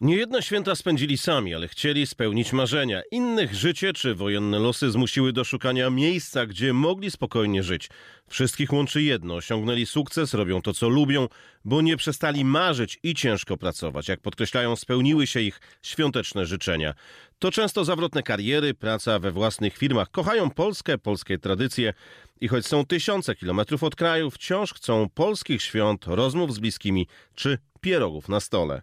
Niejedne święta spędzili sami, ale chcieli spełnić marzenia. Innych życie czy wojenne losy zmusiły do szukania miejsca, gdzie mogli spokojnie żyć. Wszystkich łączy jedno: osiągnęli sukces, robią to, co lubią, bo nie przestali marzyć i ciężko pracować. Jak podkreślają, spełniły się ich świąteczne życzenia. To często zawrotne kariery, praca we własnych firmach. Kochają Polskę, polskie tradycje i choć są tysiące kilometrów od kraju, wciąż chcą polskich świąt, rozmów z bliskimi czy pierogów na stole.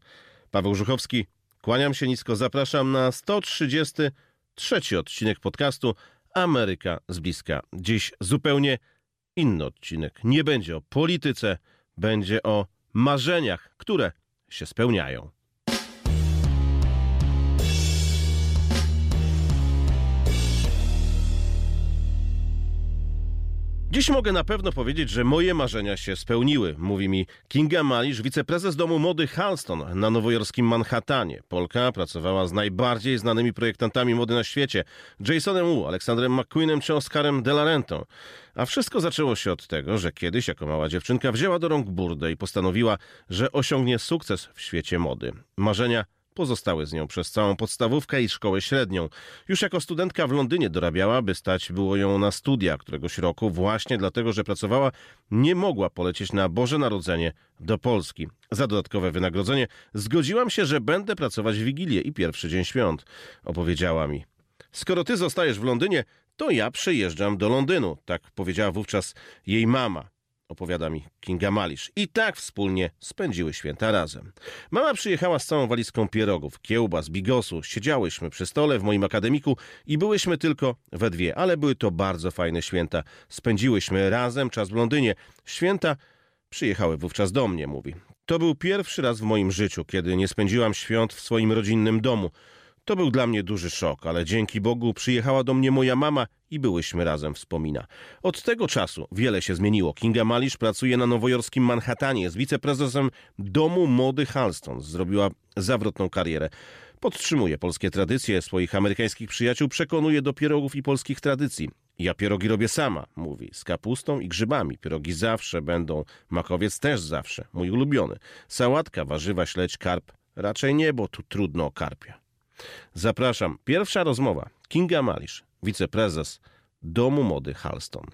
Paweł Żuchowski, kłaniam się nisko, zapraszam na 133 odcinek podcastu Ameryka z bliska. Dziś zupełnie inny odcinek. Nie będzie o polityce, będzie o marzeniach, które się spełniają. Dziś mogę na pewno powiedzieć, że moje marzenia się spełniły, mówi mi Kinga Malisz, wiceprezes domu mody Halston na nowojorskim Manhattanie. Polka pracowała z najbardziej znanymi projektantami mody na świecie, Jasonem Wu, Aleksandrem McQueenem czy Oscarem De La Rentą. A wszystko zaczęło się od tego, że kiedyś jako mała dziewczynka wzięła do rąk burdę i postanowiła, że osiągnie sukces w świecie mody. Marzenia pozostały z nią przez całą podstawówkę i szkołę średnią. Już jako studentka w Londynie dorabiała, by stać było ją na studia któregoś roku, właśnie dlatego, że pracowała, nie mogła polecieć na Boże Narodzenie do Polski. Za dodatkowe wynagrodzenie zgodziłam się, że będę pracować w Wigilię i pierwszy dzień świąt, opowiedziała mi. Skoro ty zostajesz w Londynie, to ja przyjeżdżam do Londynu, tak powiedziała wówczas jej mama opowiada mi Kinga Malisz. I tak wspólnie spędziły święta razem. Mama przyjechała z całą walizką pierogów, kiełbas, bigosu. Siedziałyśmy przy stole w moim akademiku i byłyśmy tylko we dwie, ale były to bardzo fajne święta. Spędziłyśmy razem czas w Londynie. Święta przyjechały wówczas do mnie, mówi. To był pierwszy raz w moim życiu, kiedy nie spędziłam świąt w swoim rodzinnym domu. To był dla mnie duży szok, ale dzięki Bogu przyjechała do mnie moja mama i byłyśmy razem, wspomina. Od tego czasu wiele się zmieniło. Kinga Malisz pracuje na nowojorskim Manhattanie, jest wiceprezesem Domu Mody Halston. Zrobiła zawrotną karierę. Podtrzymuje polskie tradycje, swoich amerykańskich przyjaciół przekonuje do pierogów i polskich tradycji. Ja pierogi robię sama, mówi, z kapustą i grzybami. Pierogi zawsze będą, makowiec też zawsze, mój ulubiony. Sałatka, warzywa, śledź, karp. Raczej nie, bo tu trudno o karpia. Zapraszam. Pierwsza rozmowa. Kinga Malisz, wiceprezes Domu Mody Halston.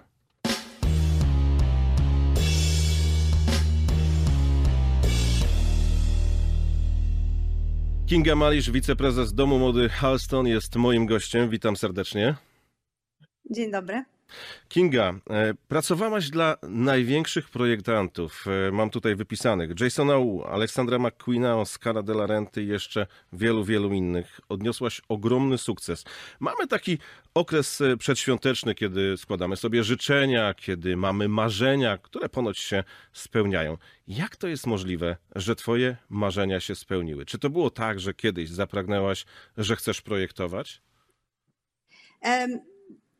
Kinga Malisz, wiceprezes Domu Mody Halston jest moim gościem. Witam serdecznie. Dzień dobry. Kinga, e, pracowałaś dla największych projektantów. E, mam tutaj wypisanych. Jasona Wu, Aleksandra McQueena, Oscara de la Renty i jeszcze wielu, wielu innych. Odniosłaś ogromny sukces. Mamy taki okres e, przedświąteczny, kiedy składamy sobie życzenia, kiedy mamy marzenia, które ponoć się spełniają. Jak to jest możliwe, że twoje marzenia się spełniły? Czy to było tak, że kiedyś zapragnęłaś, że chcesz projektować? Um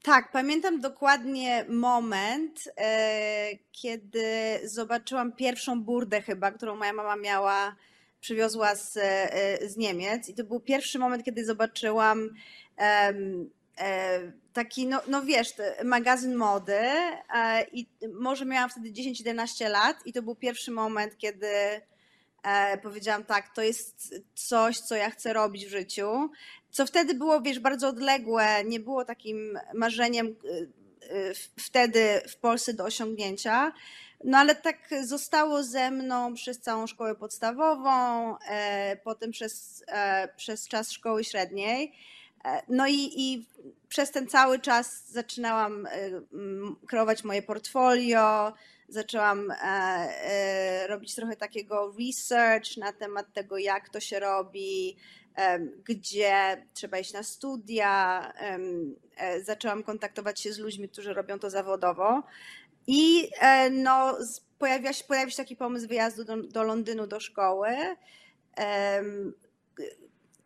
tak, pamiętam dokładnie moment, e, kiedy zobaczyłam pierwszą burdę chyba, którą moja mama miała, przywiozła z, e, z Niemiec. I to był pierwszy moment, kiedy zobaczyłam e, taki, no, no wiesz, magazyn mody i może miałam wtedy 10-11 lat i to był pierwszy moment, kiedy powiedziałam tak, to jest coś, co ja chcę robić w życiu co wtedy było, wiesz, bardzo odległe, nie było takim marzeniem y, y, wtedy w Polsce do osiągnięcia. No ale tak zostało ze mną przez całą szkołę podstawową, e, potem przez, e, przez czas szkoły średniej. E, no i, i przez ten cały czas zaczynałam kreować moje portfolio, zaczęłam robić trochę takiego research na temat tego, jak to się robi, gdzie trzeba iść na studia. E, zaczęłam kontaktować się z ludźmi, którzy robią to zawodowo. I e, no, pojawia się, pojawia się taki pomysł wyjazdu do, do Londynu do szkoły.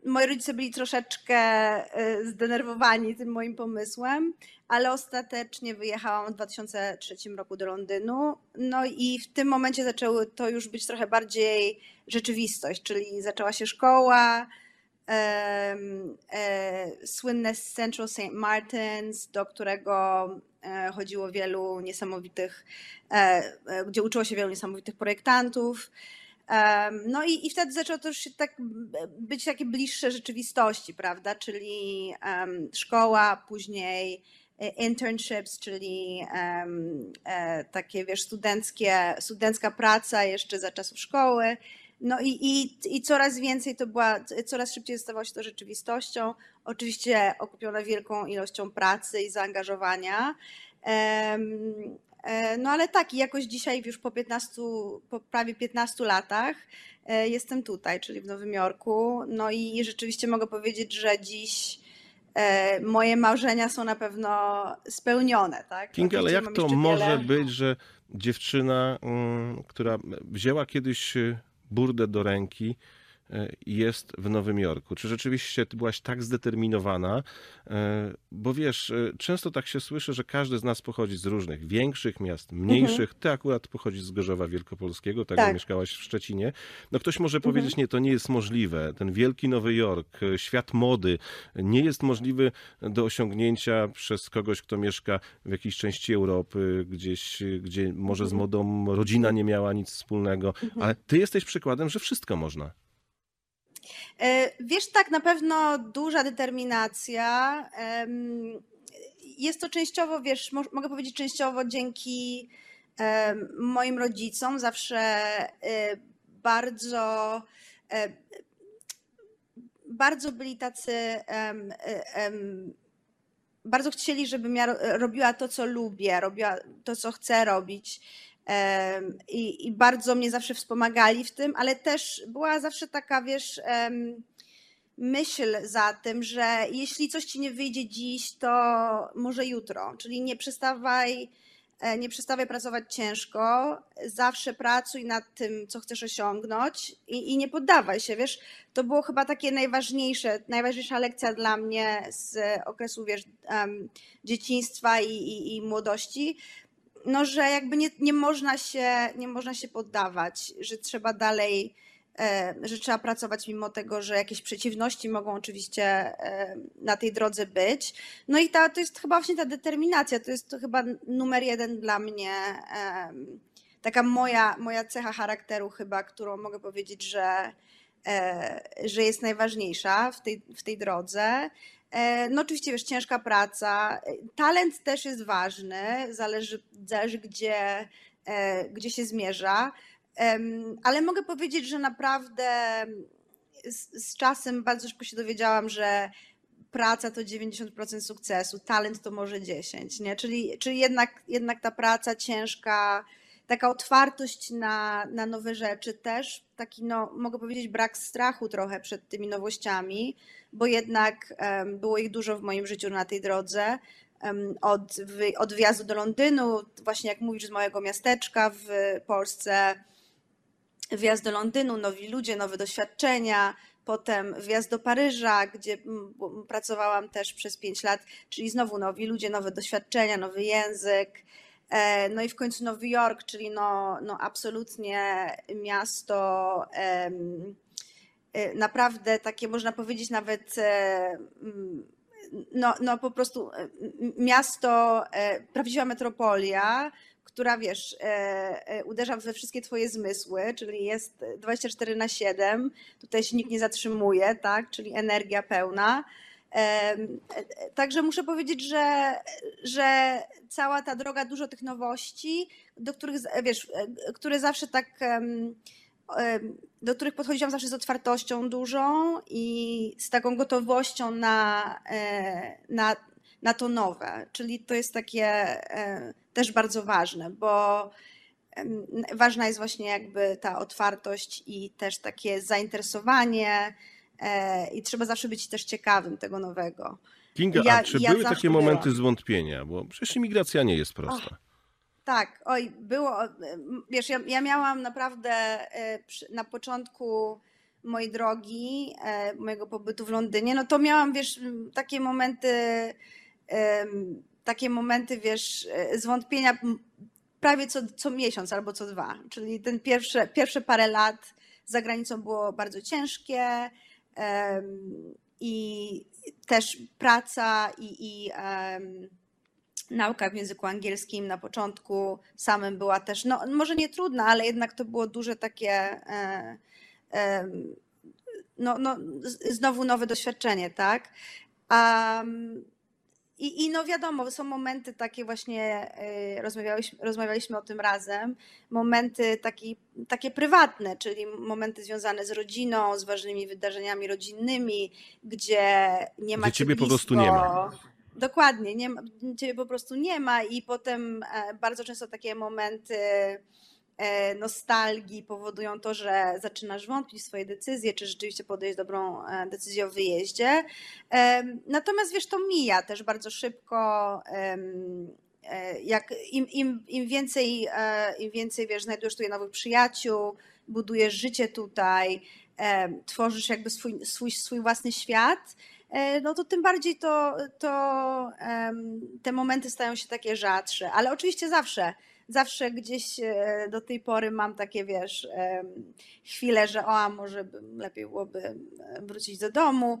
Moi rodzice byli troszeczkę e, zdenerwowani tym moim pomysłem, ale ostatecznie wyjechałam w 2003 roku do Londynu. No i w tym momencie zaczęły to już być trochę bardziej rzeczywistość, czyli zaczęła się szkoła, e, słynne Central St. Martins, do którego e, chodziło wielu niesamowitych, e, e, gdzie uczyło się wielu niesamowitych projektantów. No i, i wtedy zaczęło to już się tak być takie bliższe rzeczywistości, prawda? Czyli um, szkoła, później e, internships, czyli um, takie, wiesz, studenckie, studencka praca jeszcze za czasów szkoły. No i, i, i coraz więcej to była, coraz szybciej stawało się to rzeczywistością. Oczywiście okupiona wielką ilością pracy i zaangażowania. E, no ale tak, jakoś dzisiaj już po 15, po prawie 15 latach e, jestem tutaj, czyli w Nowym Jorku. No i rzeczywiście mogę powiedzieć, że dziś e, moje marzenia są na pewno spełnione. Tak? Kinga, ale jak to może wiele... być, że dziewczyna, mm, która wzięła kiedyś burdę do ręki, E, jest w Nowym Jorku? Czy rzeczywiście ty byłaś tak zdeterminowana? E, bo wiesz, e, często tak się słyszy, że każdy z nas pochodzi z różnych większych miast, mniejszych. Mhm. Ty akurat pochodzisz z Gorzowa Wielkopolskiego, tak, tak. mieszkałaś w Szczecinie. No ktoś może mhm. powiedzieć, nie, to nie jest możliwe. Ten wielki Nowy Jork, świat mody nie jest możliwy do osiągnięcia przez kogoś, kto mieszka w jakiejś części Europy, gdzieś, gdzie może z mhm. modą rodzina nie miała nic wspólnego. Ale ty jesteś przykładem, że wszystko można. E, wiesz, tak, na pewno duża determinacja. Jest to częściowo, wiesz, mogę powiedzieć częściowo dzięki moim rodzicom. Zawsze e, bardzo, e, bardzo byli tacy, bardzo chcieli, żebym ja robiła to, co lubię, robiła to, co chcę robić. I, I, bardzo mnie zawsze wspomagali w tym, ale też była zawsze taka, wiesz, myśl za tym, że jeśli coś ci nie wyjdzie dziś, to może jutro. Czyli nie przestawaj, e, nie przestawaj pracować ciężko, zawsze pracuj nad tym, co chcesz osiągnąć i, i nie poddawaj się, wiesz. To było chyba takie najważniejsze, najważniejsza lekcja dla mnie z okresu, wiesz, dzieciństwa i, i, i młodości, no, że jakby nie, nie, można się, nie można się poddawać, że trzeba dalej, e, że trzeba pracować mimo tego, że jakieś przeciwności mogą oczywiście e, na tej drodze być. No i ta, to jest chyba właśnie ta determinacja, to jest to chyba numer jeden dla mnie, e, taka moja, moja cecha charakteru chyba, którą mogę powiedzieć, że, że jest najważniejsza w tej, w tej drodze. E, no oczywiście, wiesz, ciężka praca. Talent też jest ważny, zależy, zależy gdzie, e, gdzie się zmierza. Ale mogę powiedzieć, że naprawdę z, z czasem bardzo szybko się dowiedziałam, że praca to 90% sukcesu, talent to może 10%, nie? Czyli, czyli jednak, jednak ta praca ciężka, taka otwartość na, na nowe rzeczy też, taki, no, mogę powiedzieć, brak strachu trochę przed tymi nowościami, bo jednak było ich dużo w moim życiu na tej drodze. Od, od wjazdu do Londynu, właśnie jak mówisz, z mojego miasteczka w Polsce, wjazd do Londynu, nowi ludzie, nowe doświadczenia, potem wjazd do Paryża, gdzie pracowałam też przez pięć lat, czyli znowu nowi ludzie, nowe doświadczenia, nowy język. E, no i w końcu Nowy Jork, czyli no, no absolutnie miasto e, naprawdę takie można powiedzieć nawet e, no, no po prostu miasto, prawdziwa metropolia, która wiesz, uderza we wszystkie twoje zmysły, czyli jest 24 na 7, tutaj się nikt nie zatrzymuje, tak, czyli energia pełna. Także muszę powiedzieć, że, że cała ta droga, dużo tych nowości, do których, wiesz, które zawsze tak, do których podchodziłam zawsze z otwartością dużą i z taką gotowością na, e, na, na to nowe. Czyli to jest takie e, też bardzo ważne, bo ważna jest właśnie jakby ta otwartość i też takie zainteresowanie E, i trzeba zawsze być też ciekawym tego nowego. Kinga, ja, a czy ja były takie momenty byłam. zwątpienia? Bo przecież imigracja nie jest prosta. Oh, tak, oj, było. Wiesz, ja, ja miałam naprawdę e, na początku mojej drogi, e, mojego pobytu w Londynie, no to miałam, wiesz, takie momenty, takie momenty, wiesz, zwątpienia prawie co, co miesiąc albo co dwa. Czyli ten pierwsze, pierwsze parę lat za granicą było bardzo ciężkie i też praca i, i, nauka w języku angielskim na początku samym była też, no może nie trudna, ale jednak to było duże takie, e, no, no znowu nowe doświadczenie, tak? Um, i, I no wiadomo, są momenty takie właśnie, rozmawialiśmy, rozmawialiśmy o tym razem, momenty taki, takie prywatne, czyli momenty związane z rodziną, z ważnymi wydarzeniami rodzinnymi, gdzie nie ma Gdzie ciebie blisko. po prostu nie ma. Dokładnie, nie ma, ciebie po prostu nie ma i potem e, bardzo często takie momenty nostalgii powodują to, że zaczynasz wątpić w swoje decyzje, czy rzeczywiście podejść dobrą e, decyzję o wyjeździe. Natomiast wiesz, to mija też bardzo szybko. Jak im, im, im więcej, im więcej wiesz, znajdujesz tutaj nowych przyjaciół, budujesz życie tutaj, tworzysz jakby swój, swój, swój własny świat, E, no to tym bardziej to, to te momenty stają się takie rzadsze. Ale oczywiście zawsze zawsze gdzieś e, do tej pory mam takie, wiesz, chwile, że o, a może lepiej byłoby e, wrócić do domu.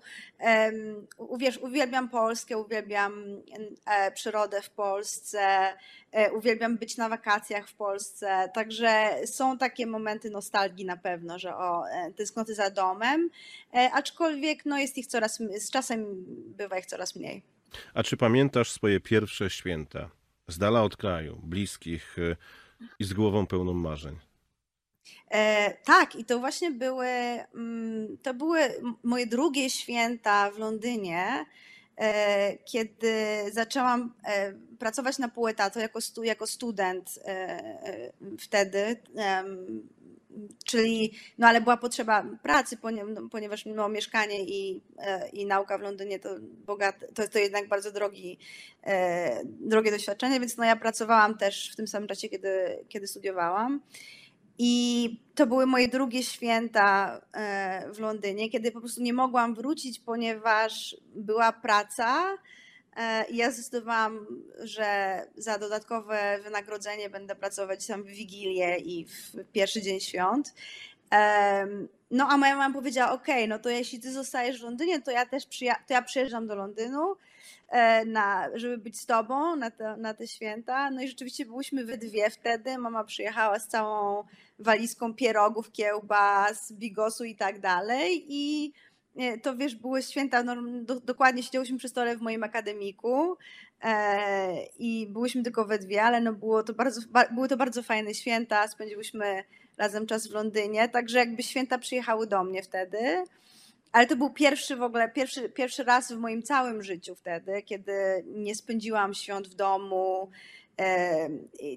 Wiesz, uwielbiam Polskę, uwielbiam e, przyrodę w Polsce, uwielbiam być na wakacjach w Polsce, także są takie momenty nostalgii na pewno, że o, tęsknoty za domem, aczkolwiek no jest ich coraz, z czasem bywa ich coraz mniej. A czy pamiętasz swoje pierwsze święta? Z dala od kraju, bliskich y, i z głową pełną marzeń. E, tak, i to właśnie były, mm, to były moje drugie święta w Londynie, e, kiedy zaczęłam e, pracować na pół etatu jako, stu, jako student e, e, wtedy czyli, no ale była potrzeba pracy, no, ponieważ no, mieszkanie i, e, i nauka w Londynie to bogate, to jest to jednak bardzo drogi, e, drogie doświadczenie, więc no ja pracowałam też w tym samym czasie, kiedy, kiedy studiowałam. I to były moje drugie święta e, w Londynie, kiedy po prostu nie mogłam wrócić, ponieważ była praca, ja zdecydowałam, że za dodatkowe wynagrodzenie będę pracować tam w Wigilię i w pierwszy dzień świąt. No a moja mama powiedziała, ok, no to jeśli ty zostajesz w Londynie, to ja też przyja- to ja przyjeżdżam do Londynu, e, na, żeby być z tobą na te, na te święta. No i rzeczywiście byliśmy we dwie wtedy. Mama przyjechała z całą walizką pierogów, kiełbas, bigosu i tak dalej. I to wiesz, były święta, no, do, dokładnie siedziałyśmy przy stole w moim akademiku e, i byłyśmy tylko we dwie, ale no było to bardzo, ba, były to bardzo fajne święta, spędziłyśmy razem czas w Londynie, także jakby święta przyjechały do mnie wtedy. Ale to był pierwszy w ogóle, pierwszy, pierwszy raz w moim całym życiu wtedy, kiedy nie spędziłam świąt w domu,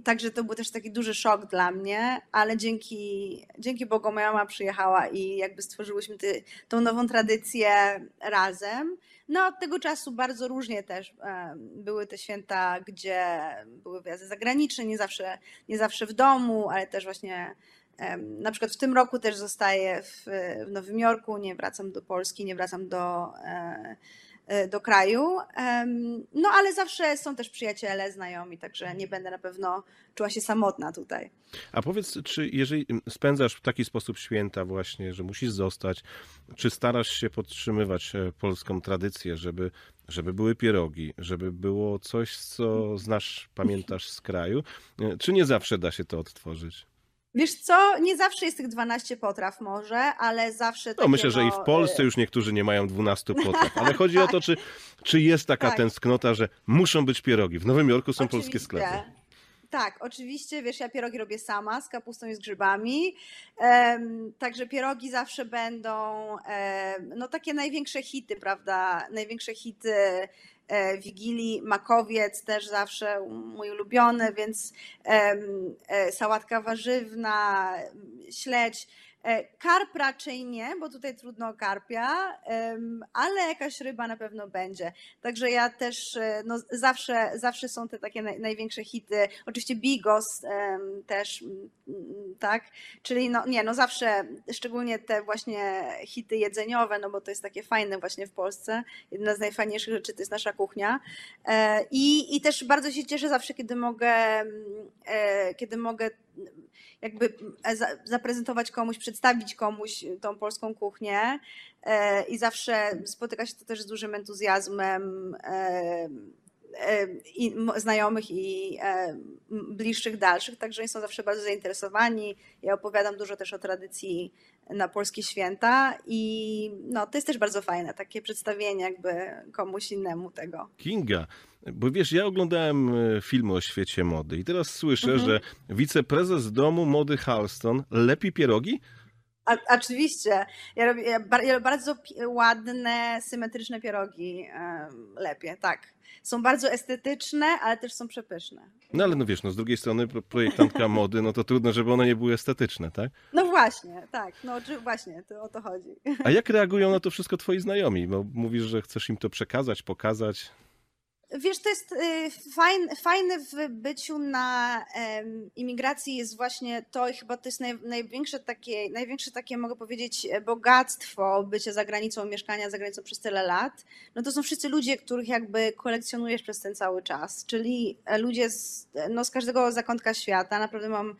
Także to był też taki duży szok dla mnie, ale dzięki, dzięki Bogu moja mama przyjechała i jakby stworzyłyśmy ty, tą nową tradycję razem. No od tego czasu bardzo różnie też były te święta, gdzie były wyjazdy zagraniczne, nie zawsze, nie zawsze w domu, ale też właśnie na przykład w tym roku też zostaję w, w Nowym Jorku, nie wracam do Polski, nie wracam do e, do kraju. No ale zawsze są też przyjaciele, znajomi, także nie będę na pewno czuła się samotna tutaj. A powiedz, czy jeżeli spędzasz w taki sposób święta właśnie, że musisz zostać, czy starasz się podtrzymywać e, polską tradycję, żeby, żeby były pierogi, żeby było coś, co znasz, pamiętasz z kraju, e, czy nie zawsze da się to odtworzyć? Wiesz co, nie zawsze jest tych 12 potraw może, ale zawsze No myślę, że i w Polsce y, już niektórzy nie mają 12 potraw, ale chodzi o to, czy, czy jest taka tak. tęsknota, że muszą być pierogi. W Nowym Jorku są Oczywiście. polskie sklepy. Tak, oczywiście, wiesz, ja pierogi robię sama z kapustą i z grzybami, um, także pierogi zawsze będą, um, no takie największe hity, prawda, największe hity Wigilii, makowiec też zawsze mój ulubiony, więc e, sałatka warzywna, śledź. E, karp raczej nie, bo tutaj trudno o karpia, ale jakaś ryba na pewno będzie. Także ja też no, zawsze, zawsze są te takie największe hity. Oczywiście bigos też, tak? Czyli no nie, no zawsze, szczególnie te właśnie hity jedzeniowe, no bo to jest takie fajne właśnie w Polsce. Jedna z najfajniejszych rzeczy to jest nasza kuchnia. E, I, i też bardzo się cieszę zawsze, kiedy mogę, e, kiedy mogę jakby zaprezentować komuś, przedstawić komuś tą polską kuchnię e, i zawsze spotyka się to też z dużym entuzjazmem i znajomych i bliższych, dalszych, także oni są zawsze bardzo zainteresowani. Ja opowiadam dużo też o tradycji na polskie święta i no, to jest też bardzo fajne, takie przedstawienie jakby komuś innemu tego. Kinga, bo wiesz, ja oglądałem e, filmy o świecie mody i teraz słyszę, mhm. że wiceprezes domu mody Halston lepi pierogi? A, oczywiście. Ja robię, ja bardzo ładne, symetryczne pierogi um, lepiej, tak. Są bardzo estetyczne, ale też są przepyszne. No ale no wiesz, no z drugiej strony projektantka mody, no to trudno, żeby one nie były estetyczne, tak? No właśnie, tak. No właśnie, to o to chodzi. A jak reagują na to wszystko twoi znajomi? Bo mówisz, że chcesz im to przekazać, pokazać. Wiesz, to jest y, fajne, fajne w byciu na imigracji jest właśnie to i chyba to jest naj, największe takie, największe takie, mogę powiedzieć, bogactwo bycia za granicą, mieszkania za granicą przez tyle lat. No to są wszyscy ludzie, których jakby kolekcjonujesz przez ten cały czas, czyli ludzie z, no, z każdego zakątka świata. Naprawdę mam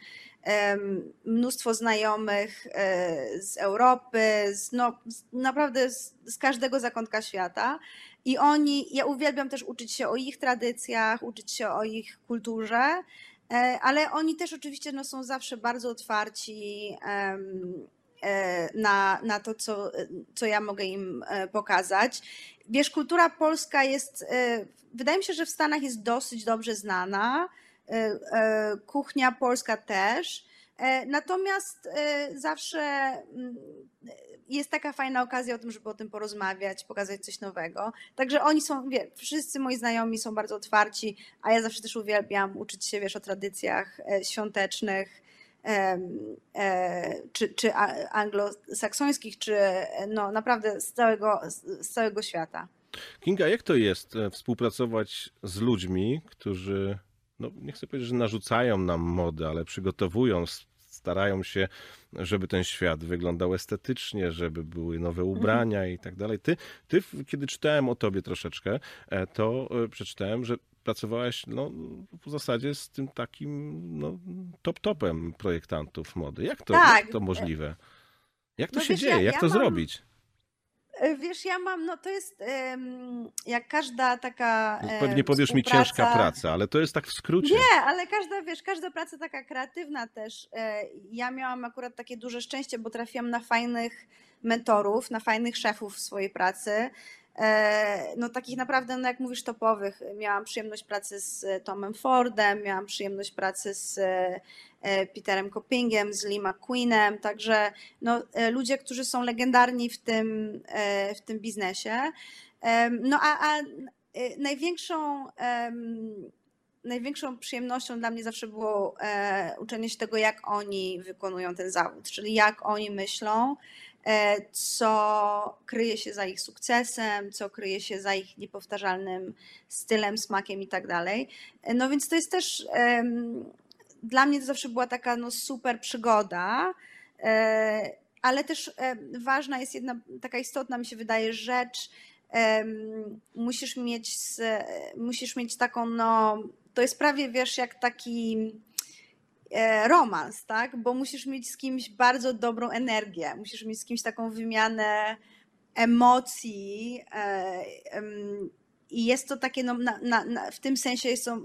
mnóstwo znajomych um, z Europy, z, no, z, naprawdę z, z każdego zakątka świata. I oni, ja uwielbiam też uczyć się o ich tradycjach, uczyć się o ich kulturze, e, ale oni też oczywiście no, są zawsze bardzo otwarci e, na, na to, co, co ja mogę im e, pokazać. Wiesz, kultura polska jest, wydaje mi się, że w Stanach jest dosyć dobrze znana. Kuchnia polska też. Natomiast zawsze mm, jest taka fajna okazja o tym, żeby o tym porozmawiać, pokazać coś nowego. Także oni są, wie, wszyscy moi znajomi są bardzo otwarci, a ja zawsze też uwielbiam uczyć się, wiesz, o tradycjach e, świątecznych, e, czy, czy anglosaksońskich, czy no naprawdę z całego, z całego świata. Kinga, jak to jest e, współpracować z ludźmi, którzy, no nie chcę powiedzieć, że narzucają nam mody, ale przygotowują, starają się, żeby ten świat wyglądał estetycznie, żeby były nowe mhm. ubrania i tak dalej. Ty, ty, kiedy czytałem o tobie troszeczkę, e, to e, przeczytałem, że pracowałaś no, w zasadzie z tym takim no, top-topem projektantów mody. Jak to, tak. jak to możliwe? Jak to no się wiesz, dzieje? Ja, jak ja to mam... zrobić? E, wiesz, ja mam, no to jest jak każda taka. No, pewnie powiesz mi ciężka praca, ale to jest tak w skrócie. Nie, ale każda, wiesz, każda praca taka kreatywna też. E, ja miałam akurat takie duże szczęście, bo trafiłam na fajnych mentorów, na fajnych szefów w swojej pracy. E, no takich naprawdę, no jak mówisz, topowych. Miałam przyjemność pracy z Tomem Fordem, miałam przyjemność pracy z e, Peterem Coppingiem, z Lee McQueenem, także no, e, ludzie, którzy są legendarni w tym, w tym biznesie. No a, a największą największą przyjemnością dla mnie zawsze było uczenie się tego, jak oni wykonują ten zawód, czyli jak oni myślą, E, co kryje się za ich sukcesem, co kryje się za ich niepowtarzalnym stylem, smakiem i tak dalej. E, no więc to jest też dla mnie to zawsze była taka no, super przygoda, e, ale też ważna jest jedna taka istotna, mi się wydaje, rzecz. Musisz mieć, musisz mieć taką, no, to jest prawie wiesz, jak taki E, romans, tak? Bo musisz mieć z kimś bardzo dobrą energię, musisz mieć z kimś taką wymianę emocji. E, I jest to takie, no, na, na, na, w tym sensie jest to,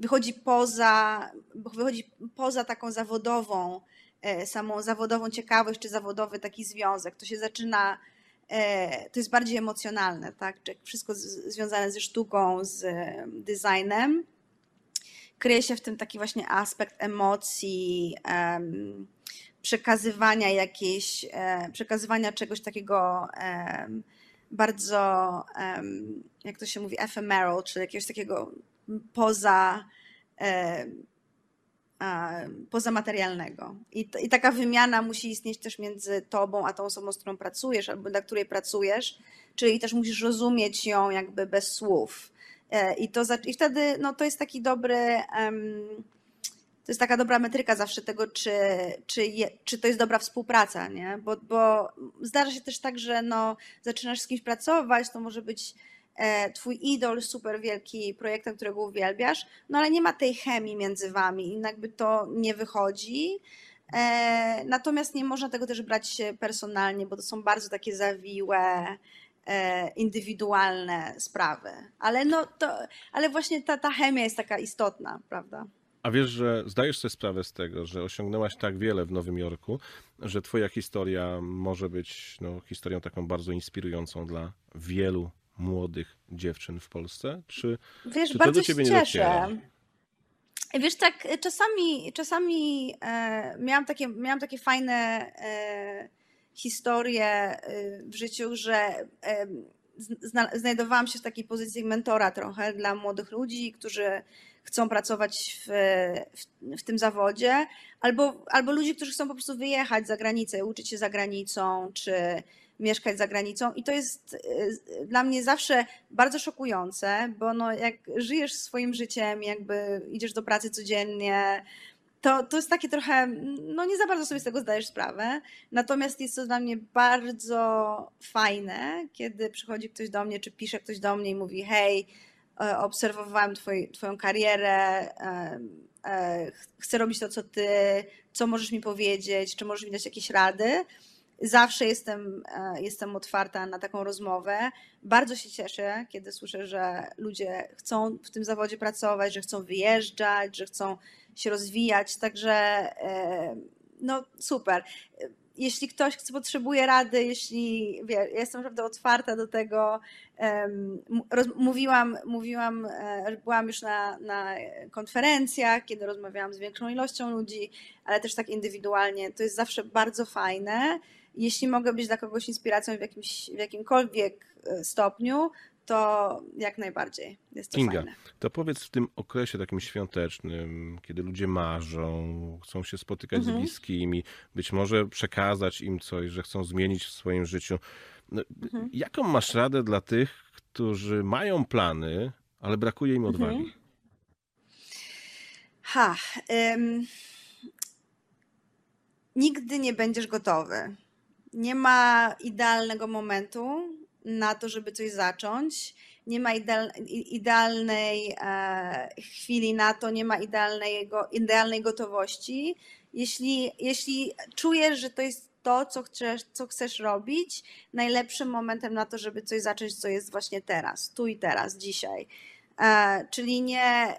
wychodzi poza, wychodzi poza taką zawodową, e, samą zawodową ciekawość, czy zawodowy taki związek. To się zaczyna, to jest bardziej emocjonalne, tak? Wszystko z, związane ze sztuką, z designem kryje się w tym taki właśnie aspekt emocji, um, przekazywania jakiejś, um, przekazywania czegoś takiego um, bardzo, jak to się mówi, ephemeral, czyli jakiegoś takiego poza pozamaterialnego. I, I taka wymiana musi istnieć też między tobą a tą osobą, z którą pracujesz, albo dla której pracujesz, czyli też musisz rozumieć ją jakby bez słów. E, I, to, i wtedy no, to jest taki dobry. to jest taka dobra metryka zawsze tego, czy, czy, je, czy to jest dobra współpraca, nie? Bo, bo zdarza się też tak, że no, zaczynasz z kimś pracować, to może być e, twój idol, super wielki projektem, którego uwielbiasz, no ale nie ma tej chemii między wami jakby to nie wychodzi. E, natomiast nie można tego też brać personalnie, bo to są bardzo takie zawiłe, indywidualne sprawy. Ale no to, ale właśnie ta, ta chemia jest taka istotna, prawda? A wiesz, że zdajesz sobie sprawę z tego, że osiągnęłaś tak wiele w Nowym Jorku, że twoja historia może być no, historią taką bardzo inspirującą dla wielu młodych dziewczyn w Polsce? Czy, Wiesz, czy to bardzo do ciebie się nie dociera? Wiesz, tak e, czasami, czasami e, miałam, takie, miałam takie fajne e, historie e, w życiu, że zna, znajdowałam się w takiej pozycji mentora trochę dla młodych ludzi, którzy chcą pracować w, w, w tym zawodzie, albo, albo ludzi, którzy chcą po prostu wyjechać za granicę, uczyć się za granicą, czy mieszkać za granicą. I to jest e, dla mnie zawsze bardzo szokujące, bo no jak żyjesz swoim życiem, jakby idziesz do pracy codziennie, to, to jest takie trochę, no nie za bardzo sobie z tego zdajesz sprawę. Natomiast jest to dla mnie bardzo fajne, kiedy przychodzi ktoś do mnie, czy pisze ktoś do mnie i mówi: Hej, e, obserwowałem twoj, Twoją karierę, e, e, chcę robić to, co Ty, co możesz mi powiedzieć, czy możesz mi dać jakieś rady. Zawsze jestem, jestem otwarta na taką rozmowę. Bardzo się cieszę, kiedy słyszę, że ludzie chcą w tym zawodzie pracować, że chcą wyjeżdżać, że chcą się rozwijać. Także no super. Jeśli ktoś chce, potrzebuje rady, jeśli wie, jestem naprawdę otwarta do tego. Roz, mówiłam, mówiłam, byłam już na, na konferencjach, kiedy rozmawiałam z większą ilością ludzi, ale też tak indywidualnie. To jest zawsze bardzo fajne jeśli mogę być dla kogoś inspiracją w, jakimś, w jakimkolwiek e, stopniu, to jak najbardziej jest to Kinga, fajne. to powiedz w tym okresie takim świątecznym, kiedy ludzie marzą, chcą się spotykać Mhm. z bliskimi, być może przekazać im coś, że chcą zmienić w swoim życiu. No, Mhm. Jaką masz radę dla tych, którzy mają plany, ale brakuje im odwagi? Mhm. Ha, ym, nigdy nie będziesz gotowy. Nie ma idealnego momentu na to, żeby coś zacząć. Nie ma idealnej e, chwili na to, nie ma idealnego, idealnej gotowości. Jeśli, jeśli czujesz, że to jest to, co chcesz, co chcesz robić, najlepszym momentem na to, żeby coś zacząć, co jest właśnie teraz, tu i teraz, dzisiaj. E, czyli nie,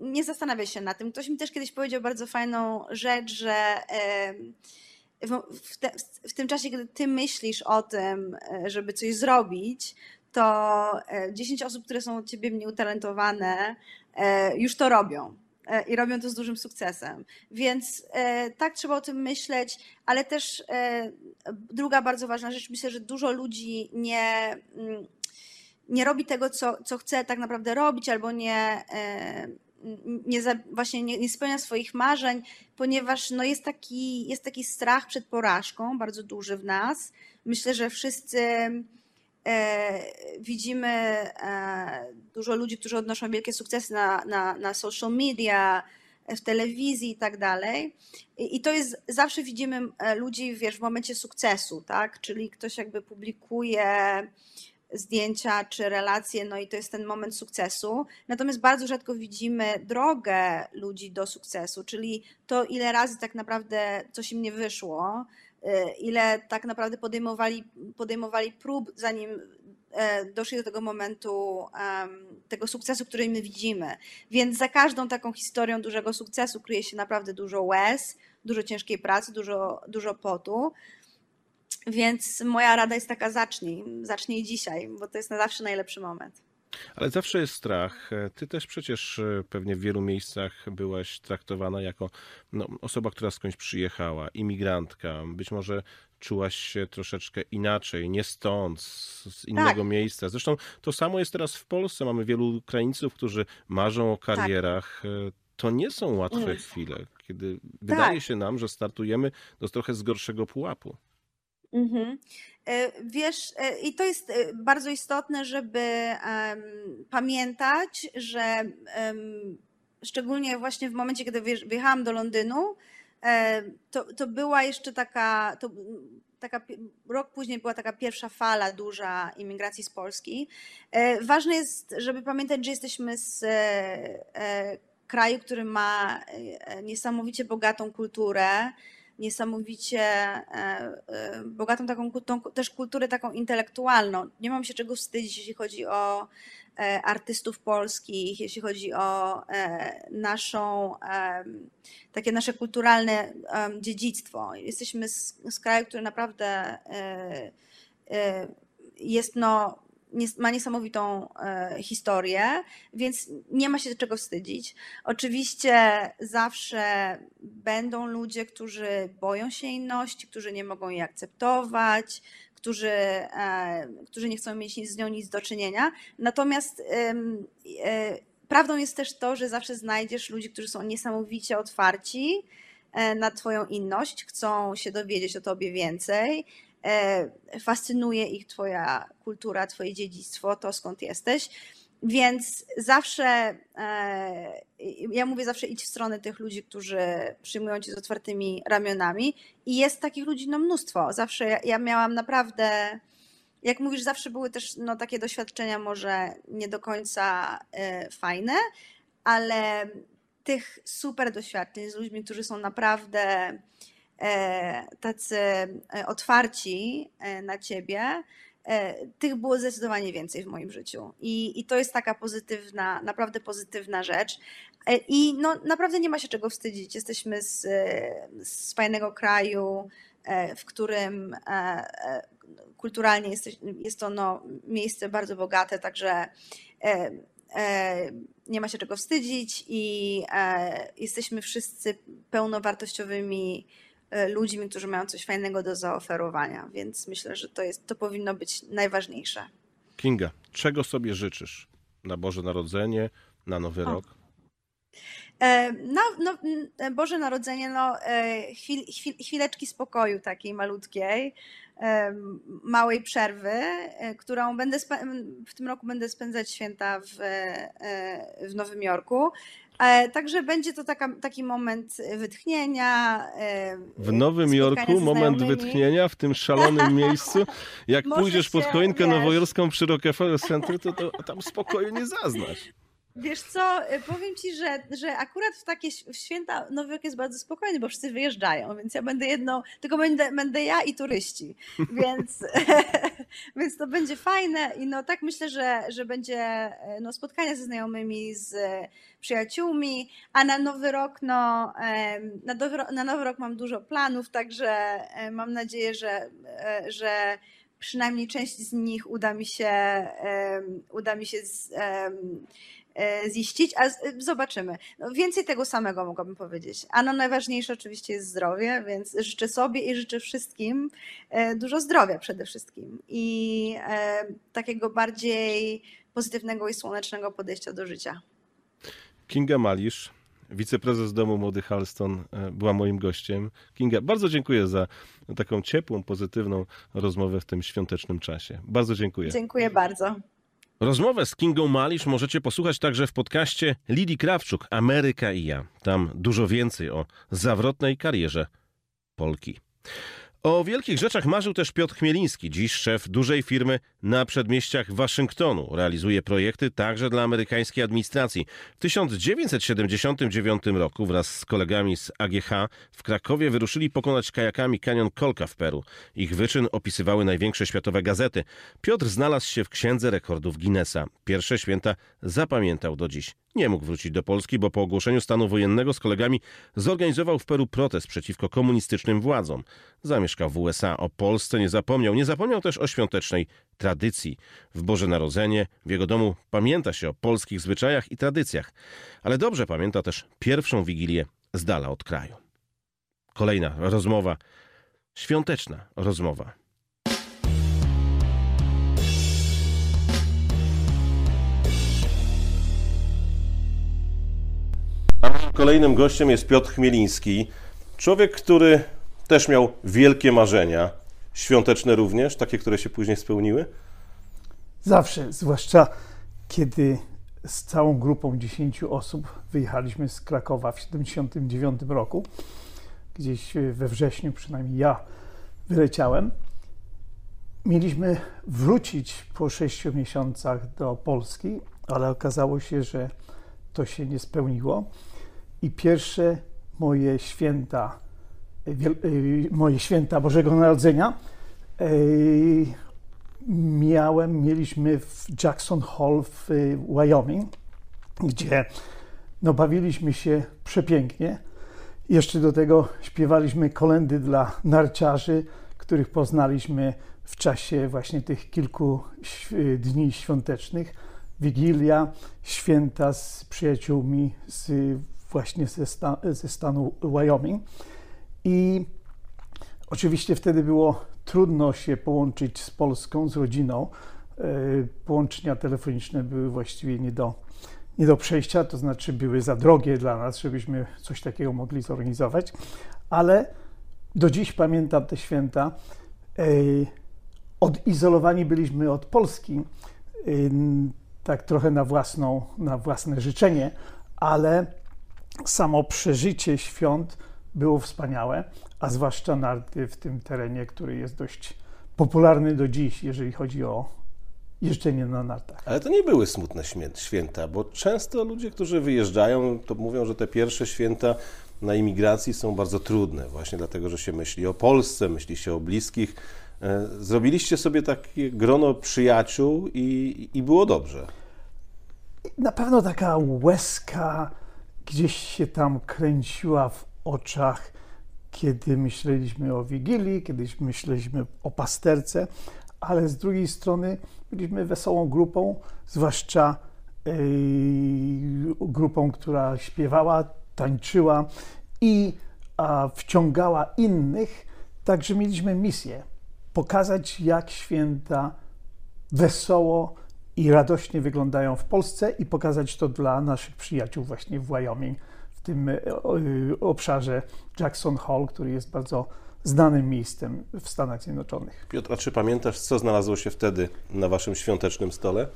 nie zastanawiaj się na tym. Ktoś mi też kiedyś powiedział bardzo fajną rzecz, że w, w, te, w tym czasie, kiedy ty myślisz o tym, e, żeby coś zrobić, to e, 10 osób, które są od ciebie mniej utalentowane, e, już to robią. E, I robią to z dużym sukcesem. Więc e, tak trzeba o tym myśleć, ale też e, druga bardzo ważna rzecz, myślę, że dużo ludzi nie, mm, nie robi tego, co, co chce tak naprawdę robić, albo nie, e, nie właśnie nie, nie spełnia swoich marzeń, ponieważ no jest, taki, jest taki strach przed porażką, bardzo duży w nas. Myślę, że wszyscy e, widzimy e, dużo ludzi, którzy odnoszą wielkie sukcesy na, na, na social media, w telewizji i tak dalej. I i to jest, zawsze widzimy e, ludzi, wiesz, w momencie sukcesu, tak? Czyli ktoś jakby publikuje zdjęcia czy relacje, no i to jest ten moment sukcesu. Natomiast bardzo rzadko widzimy drogę ludzi do sukcesu, czyli to, ile razy tak naprawdę coś im nie wyszło, y, ile tak naprawdę podejmowali, podejmowali prób, zanim e, doszli do tego momentu, tego sukcesu, który my widzimy. Więc za każdą taką historią dużego sukcesu kryje się naprawdę dużo łez, dużo ciężkiej pracy, dużo, dużo potu. Więc moja rada jest taka: zacznij, zacznij dzisiaj, bo to jest na zawsze najlepszy moment. Ale zawsze jest strach. Ty też przecież e, pewnie w wielu miejscach byłaś traktowana jako no, osoba, która skądś przyjechała, imigrantka. Być może czułaś się troszeczkę inaczej, nie stąd, z innego Tak, miejsca. Zresztą to samo jest teraz w Polsce. Mamy wielu Ukraińców, którzy marzą o tak, karierach. E, To nie są łatwe mm, chwile, kiedy wydaje tak. się nam, że startujemy do trochę z gorszego pułapu. Mhm. E, Wiesz, e, i to jest e, bardzo istotne, żeby pamiętać, że szczególnie właśnie w momencie, kiedy wyjechałam do Londynu, to, to była jeszcze taka, to, taka, rok później była taka pierwsza fala duża imigracji z Polski. Ważne jest, żeby pamiętać, że jesteśmy z kraju, który ma niesamowicie bogatą kulturę, niesamowicie e, e, bogatą taką tą, też kulturę taką intelektualną. Nie mam się czego wstydzić, jeśli chodzi o e, artystów polskich, jeśli chodzi o naszą, takie nasze kulturalne dziedzictwo. Jesteśmy z, z kraju, który naprawdę jest no, ma niesamowitą e, historię, więc nie ma się czego wstydzić. Oczywiście zawsze będą ludzie, którzy boją się inności, którzy nie mogą jej akceptować, którzy, e, którzy nie chcą mieć z nią nic do czynienia. Natomiast e, prawdą jest też to, że zawsze znajdziesz ludzi, którzy są niesamowicie otwarci na Twoją inność, chcą się dowiedzieć o Tobie więcej fascynuje ich Twoja kultura, Twoje dziedzictwo, to skąd jesteś. Więc zawsze, e, ja mówię zawsze idź w stronę tych ludzi, którzy przyjmują cię z otwartymi ramionami i jest takich ludzi no mnóstwo. Zawsze ja, ja miałam naprawdę, jak mówisz, zawsze były też no, takie doświadczenia może nie do końca e, fajne, ale tych super doświadczeń z ludźmi, którzy są naprawdę E, tacy e, otwarci e, na ciebie, tych było zdecydowanie więcej w moim życiu. I, I to jest taka pozytywna, naprawdę pozytywna rzecz. I no, naprawdę nie ma się czego wstydzić. Jesteśmy z, z fajnego kraju, w którym kulturalnie jest, jest to no, miejsce bardzo bogate, także nie ma się czego wstydzić i jesteśmy wszyscy pełnowartościowymi E, ludźmi, którzy mają coś fajnego do zaoferowania, więc myślę, że to, jest, to powinno być najważniejsze. Kinga, czego sobie życzysz na Boże Narodzenie, na Nowy o. Rok? E, no, no, Boże Narodzenie, no, e, chwil, chwil, chwileczki spokoju takiej malutkiej, małej przerwy, którą będę w tym roku będę spędzać święta w, w Nowym Jorku. E, także będzie to taka, taki moment wytchnienia. E, w Nowym Jorku moment wytchnienia w tym szalonym miejscu. Jak pójdziesz pod choinkę wiesz, nowojorską przy Rockefeller Center, to, to tam spokoju nie zaznasz. Wiesz co, y, powiem ci, że, że akurat w takie święta Nowy Rok jest bardzo spokojny, bo wszyscy wyjeżdżają, więc ja będę jedną, tylko będę, będę ja i turyści, więc, więc to będzie fajne i no tak myślę, że, że będzie no, spotkania ze znajomymi, z przyjaciółmi, a na Nowy Rok, no, na nowy, na nowy Rok mam dużo planów, także e, mam nadzieję, że, e, że przynajmniej część z nich uda mi się, uda mi się z, E, ziścić, a zobaczymy. No, więcej tego samego mogłabym powiedzieć. A no najważniejsze oczywiście jest zdrowie, więc życzę sobie i życzę wszystkim e, dużo zdrowia przede wszystkim i e, takiego bardziej pozytywnego i słonecznego podejścia do życia. Kinga Malisz, wiceprezes Domu Młody Halston, była moim gościem. Kinga, bardzo dziękuję za taką ciepłą, pozytywną rozmowę w tym świątecznym czasie. Bardzo dziękuję. Dziękuję bardzo. Rozmowę z Kingą Malisz możecie posłuchać także w podcaście Lidii Krawczuk Ameryka i ja. Tam dużo więcej o zawrotnej karierze Polki. O wielkich rzeczach marzył też Piotr Chmieliński, dziś szef dużej firmy na przedmieściach Waszyngtonu. Realizuje projekty także dla amerykańskiej administracji. W 1979 roku wraz z kolegami z AGH w Krakowie wyruszyli pokonać kajakami kanion Kolka w Peru. Ich wyczyn opisywały największe światowe gazety. Piotr znalazł się w księdze rekordów Guinnessa. Pierwsze święta zapamiętał do dziś. Nie mógł wrócić do Polski, bo po ogłoszeniu stanu wojennego z kolegami zorganizował w Peru protest przeciwko komunistycznym władzom. Zamieszkał w USA. O Polsce nie zapomniał. Nie zapomniał też o świątecznej tradycji. W Boże Narodzenie w jego domu pamięta się o polskich zwyczajach i tradycjach, ale dobrze pamięta też pierwszą wigilię z dala od kraju. Kolejna rozmowa, świąteczna rozmowa. Kolejnym gościem jest Piotr Chmieliński, człowiek, który też miał wielkie marzenia, świąteczne również, takie, które się później spełniły? Zawsze, zwłaszcza kiedy z całą grupą 10 osób wyjechaliśmy z Krakowa w 1979 roku. Gdzieś we wrześniu, przynajmniej ja wyleciałem. Mieliśmy wrócić po 6 miesiącach do Polski, ale okazało się, że to się nie spełniło. I pierwsze moje święta wiel- y, moje święta Bożego Narodzenia, y, miałem, mieliśmy w Jackson Hole w Wyoming, gdzie no, bawiliśmy się przepięknie. Jeszcze do tego śpiewaliśmy kolendy dla narciarzy, których poznaliśmy w czasie właśnie tych kilku dni świątecznych. Wigilia, święta z przyjaciółmi z, właśnie ze, sta, ze stanu Wyoming. I oczywiście wtedy było trudno się połączyć z Polską, z rodziną. E, Połączenia telefoniczne były właściwie nie do, nie do przejścia, to znaczy były za drogie dla nas, żebyśmy coś takiego mogli zorganizować. Ale do dziś pamiętam te święta. E, Odizolowani byliśmy od Polski, ym, tak trochę na, własną, na własne życzenie, ale samo przeżycie świąt było wspaniałe, a zwłaszcza narty w tym terenie, który jest dość popularny do dziś, jeżeli chodzi o jeżdżenie na nartach. Ale to nie były smutne święta, bo często ludzie, którzy wyjeżdżają, to mówią, że te pierwsze święta na imigracji są bardzo trudne, właśnie dlatego, że się myśli o Polsce, myśli się o bliskich. E, Zrobiliście sobie takie grono przyjaciół i, i było dobrze. Na pewno taka łezka gdzieś się tam kręciła w oczach, kiedy myśleliśmy o Wigilii, kiedy myśleliśmy o pasterce, ale z drugiej strony byliśmy wesołą grupą, zwłaszcza grupą, która śpiewała, tańczyła i wciągała innych. Także mieliśmy misję pokazać, jak święta wesoło i radośnie wyglądają w Polsce i pokazać to dla naszych przyjaciół właśnie w Wyoming, w tym e, y, obszarze Jackson Hole, który jest bardzo znanym miejscem w Stanach Zjednoczonych. Piotr, a czy pamiętasz, co znalazło się wtedy na waszym świątecznym stole?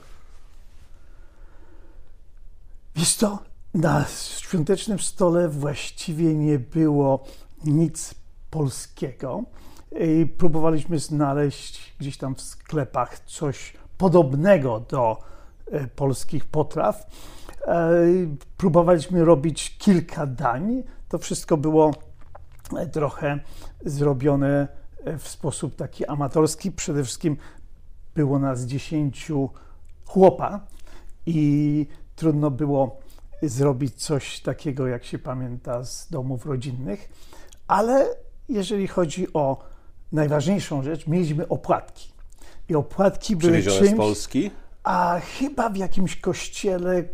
Wiesz co, na świątecznym stole właściwie nie było nic polskiego. Próbowaliśmy znaleźć gdzieś tam w sklepach coś podobnego do e, polskich potraw. E, Próbowaliśmy robić kilka dań. To wszystko było e, trochę zrobione w sposób taki amatorski. Przede wszystkim było nas dziesięciu chłopa i trudno było zrobić coś takiego, jak się pamięta z domów rodzinnych, ale jeżeli chodzi o najważniejszą rzecz, mieliśmy opłatki. I opłatki były czymś, z Polski? a chyba w jakimś kościele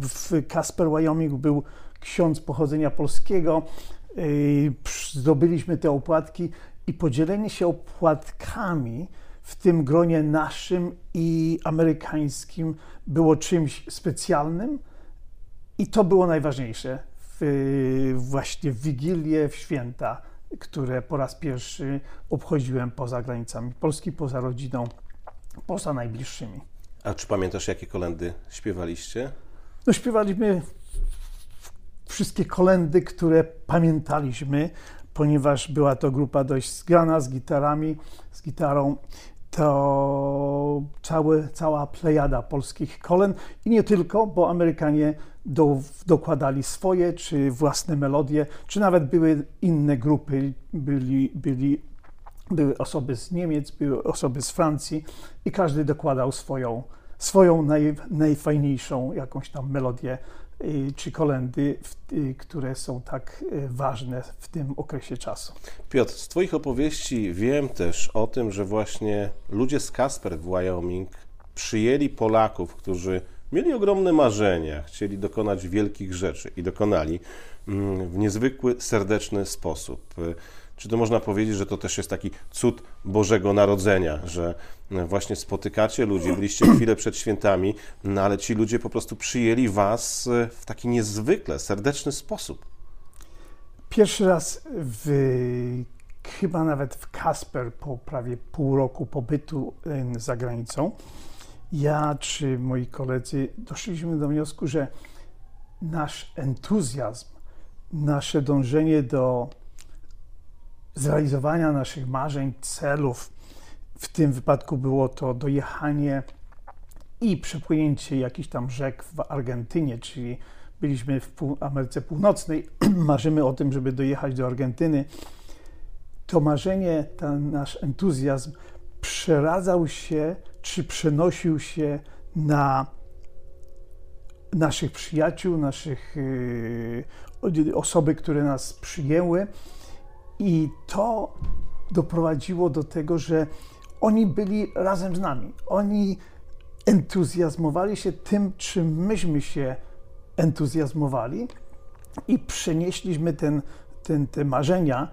w Casper, Wyoming był ksiądz pochodzenia polskiego. Yy, Zdobyliśmy te opłatki i podzielenie się opłatkami w tym gronie naszym i amerykańskim było czymś specjalnym i to było najważniejsze w, właśnie w Wigilię, w święta, które po raz pierwszy obchodziłem poza granicami Polski, poza rodziną, poza najbliższymi. A czy pamiętasz, jakie kolendy śpiewaliście? No, śpiewaliśmy wszystkie kolendy, które pamiętaliśmy, ponieważ była to grupa dość zgrana z gitarami, z gitarą. To cały, cała plejada polskich kolęd i nie tylko, bo Amerykanie do, dokładali swoje, czy własne melodie, czy nawet były inne grupy, byli, byli, były osoby z Niemiec, były osoby z Francji i każdy dokładał swoją, swoją naj, najfajniejszą jakąś tam melodię y, czy kolendy, y, które są tak y, ważne w tym okresie czasu. Piotr, z Twoich opowieści wiem też o tym, że właśnie ludzie z Kasper w Wyoming przyjęli Polaków, którzy mieli ogromne marzenia, chcieli dokonać wielkich rzeczy i dokonali mm, w niezwykły, serdeczny sposób. Y, Czy to można powiedzieć, że to też jest taki cud Bożego Narodzenia, że y, właśnie spotykacie ludzi, byliście chwilę przed świętami, no ale ci ludzie po prostu przyjęli Was y, w taki niezwykle serdeczny sposób. Pierwszy raz w, chyba nawet w Kasper po prawie pół roku pobytu za granicą, ja czy moi koledzy doszliśmy do wniosku, że nasz entuzjazm, nasze dążenie do zrealizowania naszych marzeń, celów, w tym wypadku było to dojechanie i przepłynięcie jakichś tam rzek w Argentynie, czyli byliśmy w Ameryce Północnej, marzymy o tym, żeby dojechać do Argentyny, to marzenie, ten nasz entuzjazm przeradzał się, czy przenosił się na naszych przyjaciół, naszych yy, osoby, które nas przyjęły i to doprowadziło do tego, że oni byli razem z nami. Oni entuzjazmowali się tym, czym myśmy się entuzjazmowali i przenieśliśmy ten, ten, te marzenia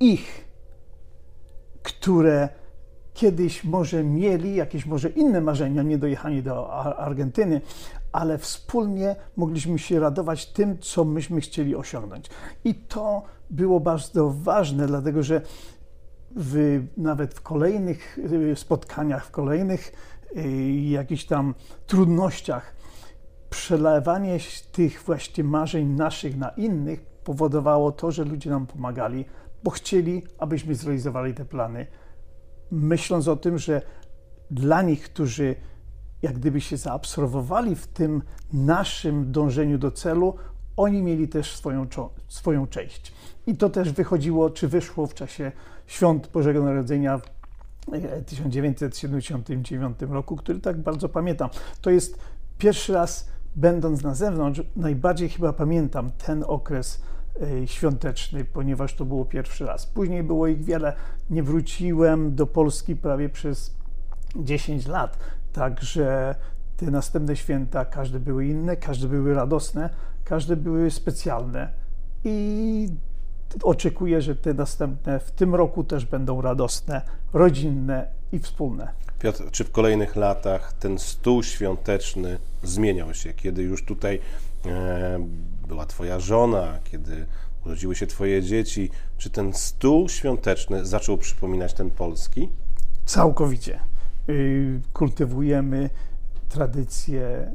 ich, które kiedyś może mieli jakieś może inne marzenia, nie dojechanie do Ar- Argentyny, ale wspólnie mogliśmy się radować tym, co myśmy chcieli osiągnąć. I to było bardzo ważne, dlatego że w, nawet w kolejnych y, spotkaniach, w kolejnych y, jakichś tam trudnościach, przelewanie tych właśnie marzeń naszych na innych powodowało to, że ludzie nam pomagali, bo chcieli, abyśmy zrealizowali te plany, myśląc o tym, że dla nich, którzy jak gdyby się zaabsorbowali w tym naszym dążeniu do celu, oni mieli też swoją, swoją część. I to też wychodziło, czy wyszło w czasie świąt Bożego Narodzenia w e, 1979 roku, który tak bardzo pamiętam. To jest pierwszy raz, będąc na zewnątrz, najbardziej chyba pamiętam ten okres e, świąteczny, ponieważ to było pierwszy raz. Później było ich wiele. Nie wróciłem do Polski prawie przez 10 lat, także te następne święta, każde były inne, każde były radosne, każde były specjalne i oczekuję, że te następne w tym roku też będą radosne, rodzinne i wspólne. Piotr, czy w kolejnych latach ten stół świąteczny zmieniał się, kiedy już tutaj e, była Twoja żona, kiedy urodziły się Twoje dzieci? Czy ten stół świąteczny zaczął przypominać ten polski? Całkowicie. Y, Kultywujemy tradycję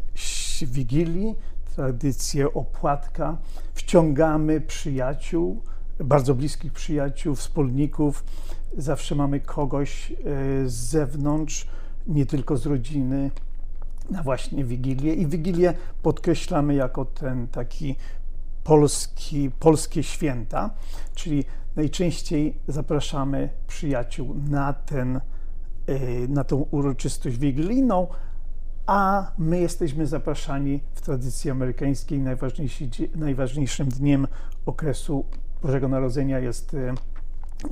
Wigilii, tradycję opłatka, wciągamy przyjaciół, bardzo bliskich przyjaciół, wspólników. Zawsze mamy kogoś y, z zewnątrz, nie tylko z rodziny, na właśnie Wigilię. I Wigilię podkreślamy jako ten taki polski, polskie święta, czyli najczęściej zapraszamy przyjaciół na, ten, y, na tą uroczystość wigilijną, a my jesteśmy zapraszani w tradycji amerykańskiej. Najważniejszym dniem okresu Bożego Narodzenia jest,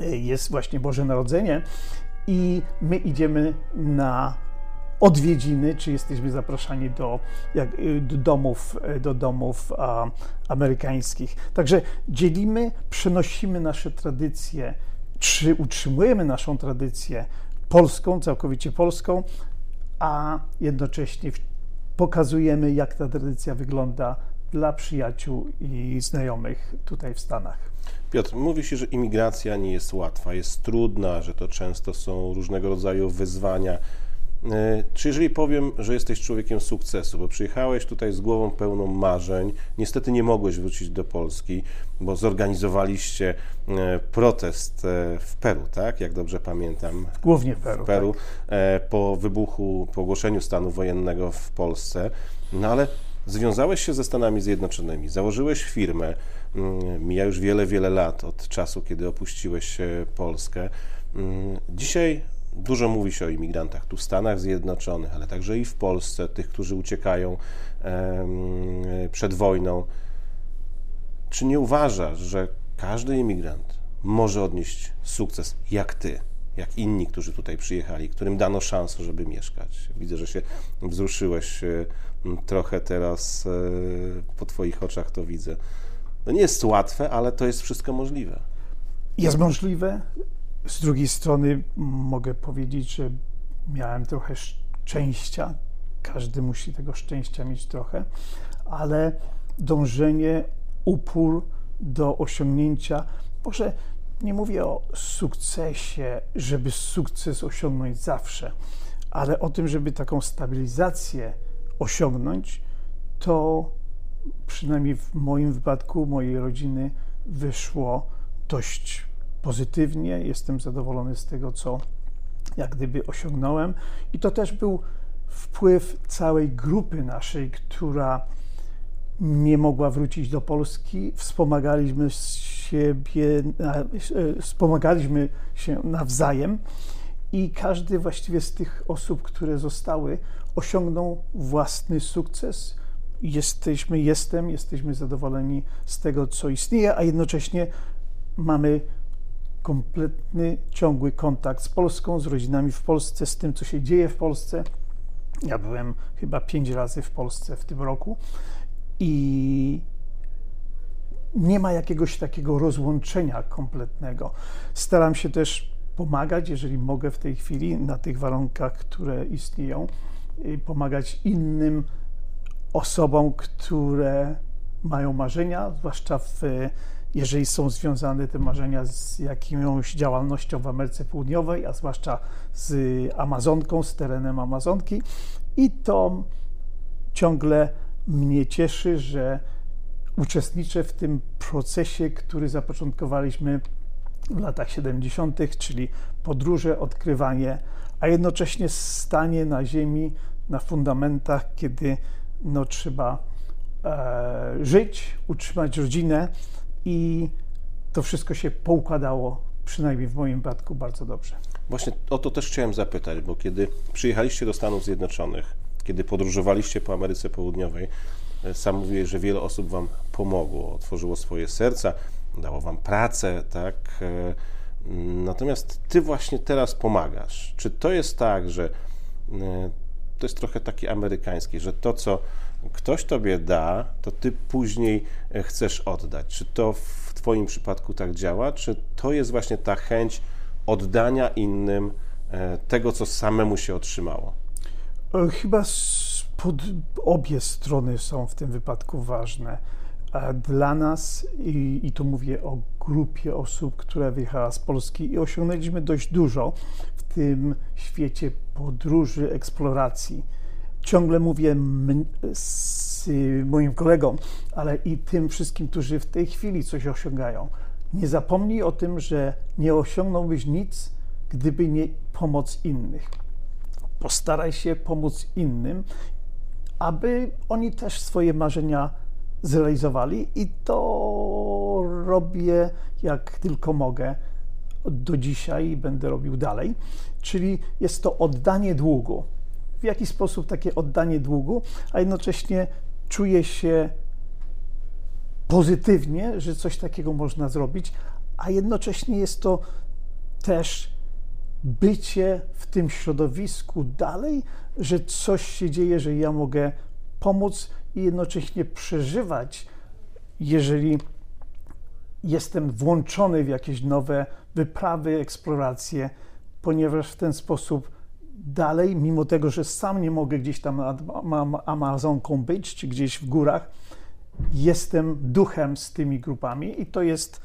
y, jest właśnie Boże Narodzenie i my idziemy na odwiedziny, czy jesteśmy zapraszani do, jak, y, do domów, y, do domów a, amerykańskich. Także dzielimy, przenosimy nasze tradycje, czy utrzymujemy naszą tradycję polską, całkowicie polską, a jednocześnie pokazujemy, jak ta tradycja wygląda dla przyjaciół i znajomych tutaj w Stanach. Piotr, mówi się, że imigracja nie jest łatwa, jest trudna, że to często są różnego rodzaju wyzwania. E, Czy jeżeli powiem, że jesteś człowiekiem sukcesu, bo przyjechałeś tutaj z głową pełną marzeń, niestety nie mogłeś wrócić do Polski, bo zorganizowaliście e, protest e, w Peru, tak? Jak dobrze pamiętam. Głównie w Peru. w Peru Tak. po wybuchu, po ogłoszeniu stanu wojennego w Polsce. No ale związałeś się ze Stanami Zjednoczonymi, założyłeś firmę. Mm, Mija już wiele, wiele lat od czasu, kiedy opuściłeś Polskę. Mm, Dzisiaj dużo mówi się o imigrantach tu w Stanach Zjednoczonych, ale także i w Polsce, tych, którzy uciekają przed wojną. Czy nie uważasz, że każdy imigrant może odnieść sukces jak ty, jak inni, którzy tutaj przyjechali, którym dano szansę, żeby mieszkać? Widzę, że się wzruszyłeś e, trochę teraz e, po twoich oczach to widzę. Nie jest łatwe, ale to jest wszystko możliwe. Jest możliwe. Z drugiej strony mogę powiedzieć, że miałem trochę szczęścia. Każdy musi tego szczęścia mieć trochę, ale dążenie, upór do osiągnięcia, może nie mówię o sukcesie, żeby sukces osiągnąć zawsze, ale o tym, żeby taką stabilizację osiągnąć, to przynajmniej w moim wypadku, mojej rodziny, wyszło dość pozytywnie. Jestem zadowolony z tego, co jak gdyby osiągnąłem. I to też był wpływ całej grupy naszej, która nie mogła wrócić do Polski. Wspomagaliśmy siebie, e, wspomagaliśmy się nawzajem i każdy właściwie z tych osób, które zostały, osiągnął własny sukces. Jesteśmy, jestem, jesteśmy zadowoleni z tego, co istnieje, a jednocześnie mamy kompletny, ciągły kontakt z Polską, z rodzinami w Polsce, z tym, co się dzieje w Polsce. Ja byłem chyba pięć razy w Polsce w tym roku i nie ma jakiegoś takiego rozłączenia kompletnego. Staram się też pomagać, jeżeli mogę w tej chwili, na tych warunkach, które istnieją, pomagać innym osobom, które mają marzenia, zwłaszcza w, jeżeli są związane te marzenia z jakąś działalnością w Ameryce Południowej, a zwłaszcza z Amazonką, z terenem Amazonki. I to ciągle mnie cieszy, że uczestniczę w tym procesie, który zapoczątkowaliśmy w latach 70., czyli podróże, odkrywanie, a jednocześnie stanie na ziemi, na fundamentach, kiedy no, trzeba e, żyć, utrzymać rodzinę i to wszystko się poukładało, przynajmniej w moim przypadku, bardzo dobrze. Właśnie o to też chciałem zapytać, bo kiedy przyjechaliście do Stanów Zjednoczonych, kiedy podróżowaliście po Ameryce Południowej, e, sam mówiłeś, że wiele osób Wam pomogło, otworzyło swoje serca, dało Wam pracę, tak? E, natomiast Ty właśnie teraz pomagasz. Czy to jest tak, że e, to jest trochę taki amerykański, że to, co ktoś Tobie da, to Ty później chcesz oddać? Czy to w Twoim przypadku tak działa? Czy to jest właśnie ta chęć oddania innym tego, co samemu się otrzymało? E, chyba pod, obie strony są w tym wypadku ważne. Dla nas, i, i tu mówię o grupie osób, która wyjechała z Polski i osiągnęliśmy dość dużo w tym świecie podróży, eksploracji. Ciągle mówię z moim kolegom, ale i tym wszystkim, którzy w tej chwili coś osiągają. Nie zapomnij o tym, że nie osiągnąłbyś nic, gdyby nie pomoc innych postaraj się pomóc innym, aby oni też swoje marzenia zrealizowali i to robię jak tylko mogę do dzisiaj i będę robił dalej. Czyli jest to oddanie długu. W jaki sposób takie oddanie długu, a jednocześnie czuję się pozytywnie, że coś takiego można zrobić, a jednocześnie jest to też bycie w tym środowisku dalej, że coś się dzieje, że ja mogę pomóc i jednocześnie przeżywać, jeżeli jestem włączony w jakieś nowe wyprawy, eksploracje, ponieważ w ten sposób dalej, mimo tego, że sam nie mogę gdzieś tam nad Amazonką być, czy gdzieś w górach, jestem duchem z tymi grupami i to jest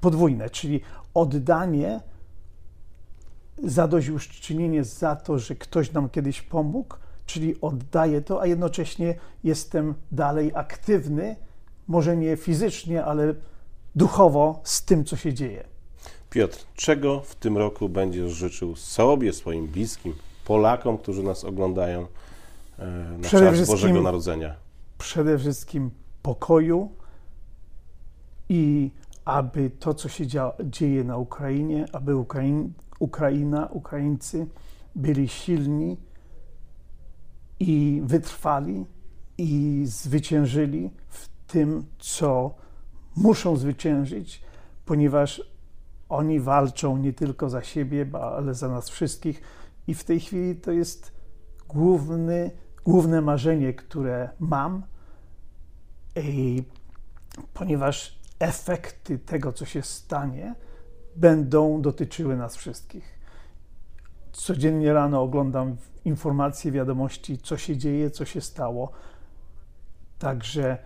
podwójne, czyli oddanie zadośćuczynienie za to, że ktoś nam kiedyś pomógł, czyli oddaję to, a jednocześnie jestem dalej aktywny, może nie fizycznie, ale duchowo z tym, co się dzieje. Piotr, czego w tym roku będziesz życzył sobie, swoim bliskim, Polakom, którzy nas oglądają e, na przede czas Bożego Narodzenia? Przede wszystkim pokoju i aby to, co się dzieje na Ukrainie, aby Ukraiń, Ukraina, Ukraińcy byli silni i wytrwali i zwyciężyli w tym, co muszą zwyciężyć, ponieważ oni walczą nie tylko za siebie, ale za nas wszystkich. I w tej chwili to jest główny, główne marzenie, które mam, I ponieważ efekty tego, co się stanie, będą dotyczyły nas wszystkich. Codziennie rano oglądam informacje, wiadomości, co się dzieje, co się stało. Także,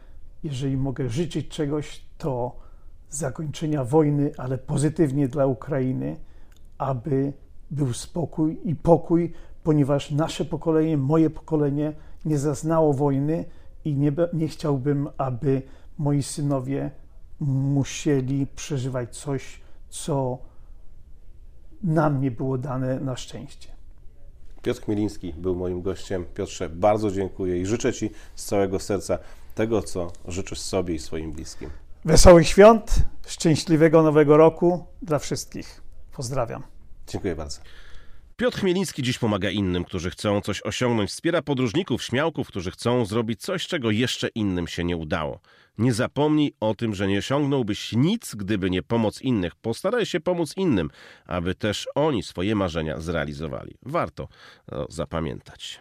jeżeli mogę życzyć czegoś, to zakończenia wojny, ale pozytywnie dla Ukrainy, aby był spokój i pokój, ponieważ nasze pokolenie, moje pokolenie nie zaznało wojny i nie, nie chciałbym, aby moi synowie musieli przeżywać coś, co nam nie było dane na szczęście. Piotr Chmieliński był moim gościem. Piotrze, bardzo dziękuję i życzę Ci z całego serca tego, co życzysz sobie i swoim bliskim. Wesołych świąt, szczęśliwego nowego roku dla wszystkich. Pozdrawiam. Dziękuję bardzo. Piotr Chmieliński dziś pomaga innym, którzy chcą coś osiągnąć. Wspiera podróżników, śmiałków, którzy chcą zrobić coś, czego jeszcze innym się nie udało. Nie zapomnij o tym, że nie osiągnąłbyś nic, gdyby nie pomoc innych. Postaraj się pomóc innym, aby też oni swoje marzenia zrealizowali. Warto to zapamiętać.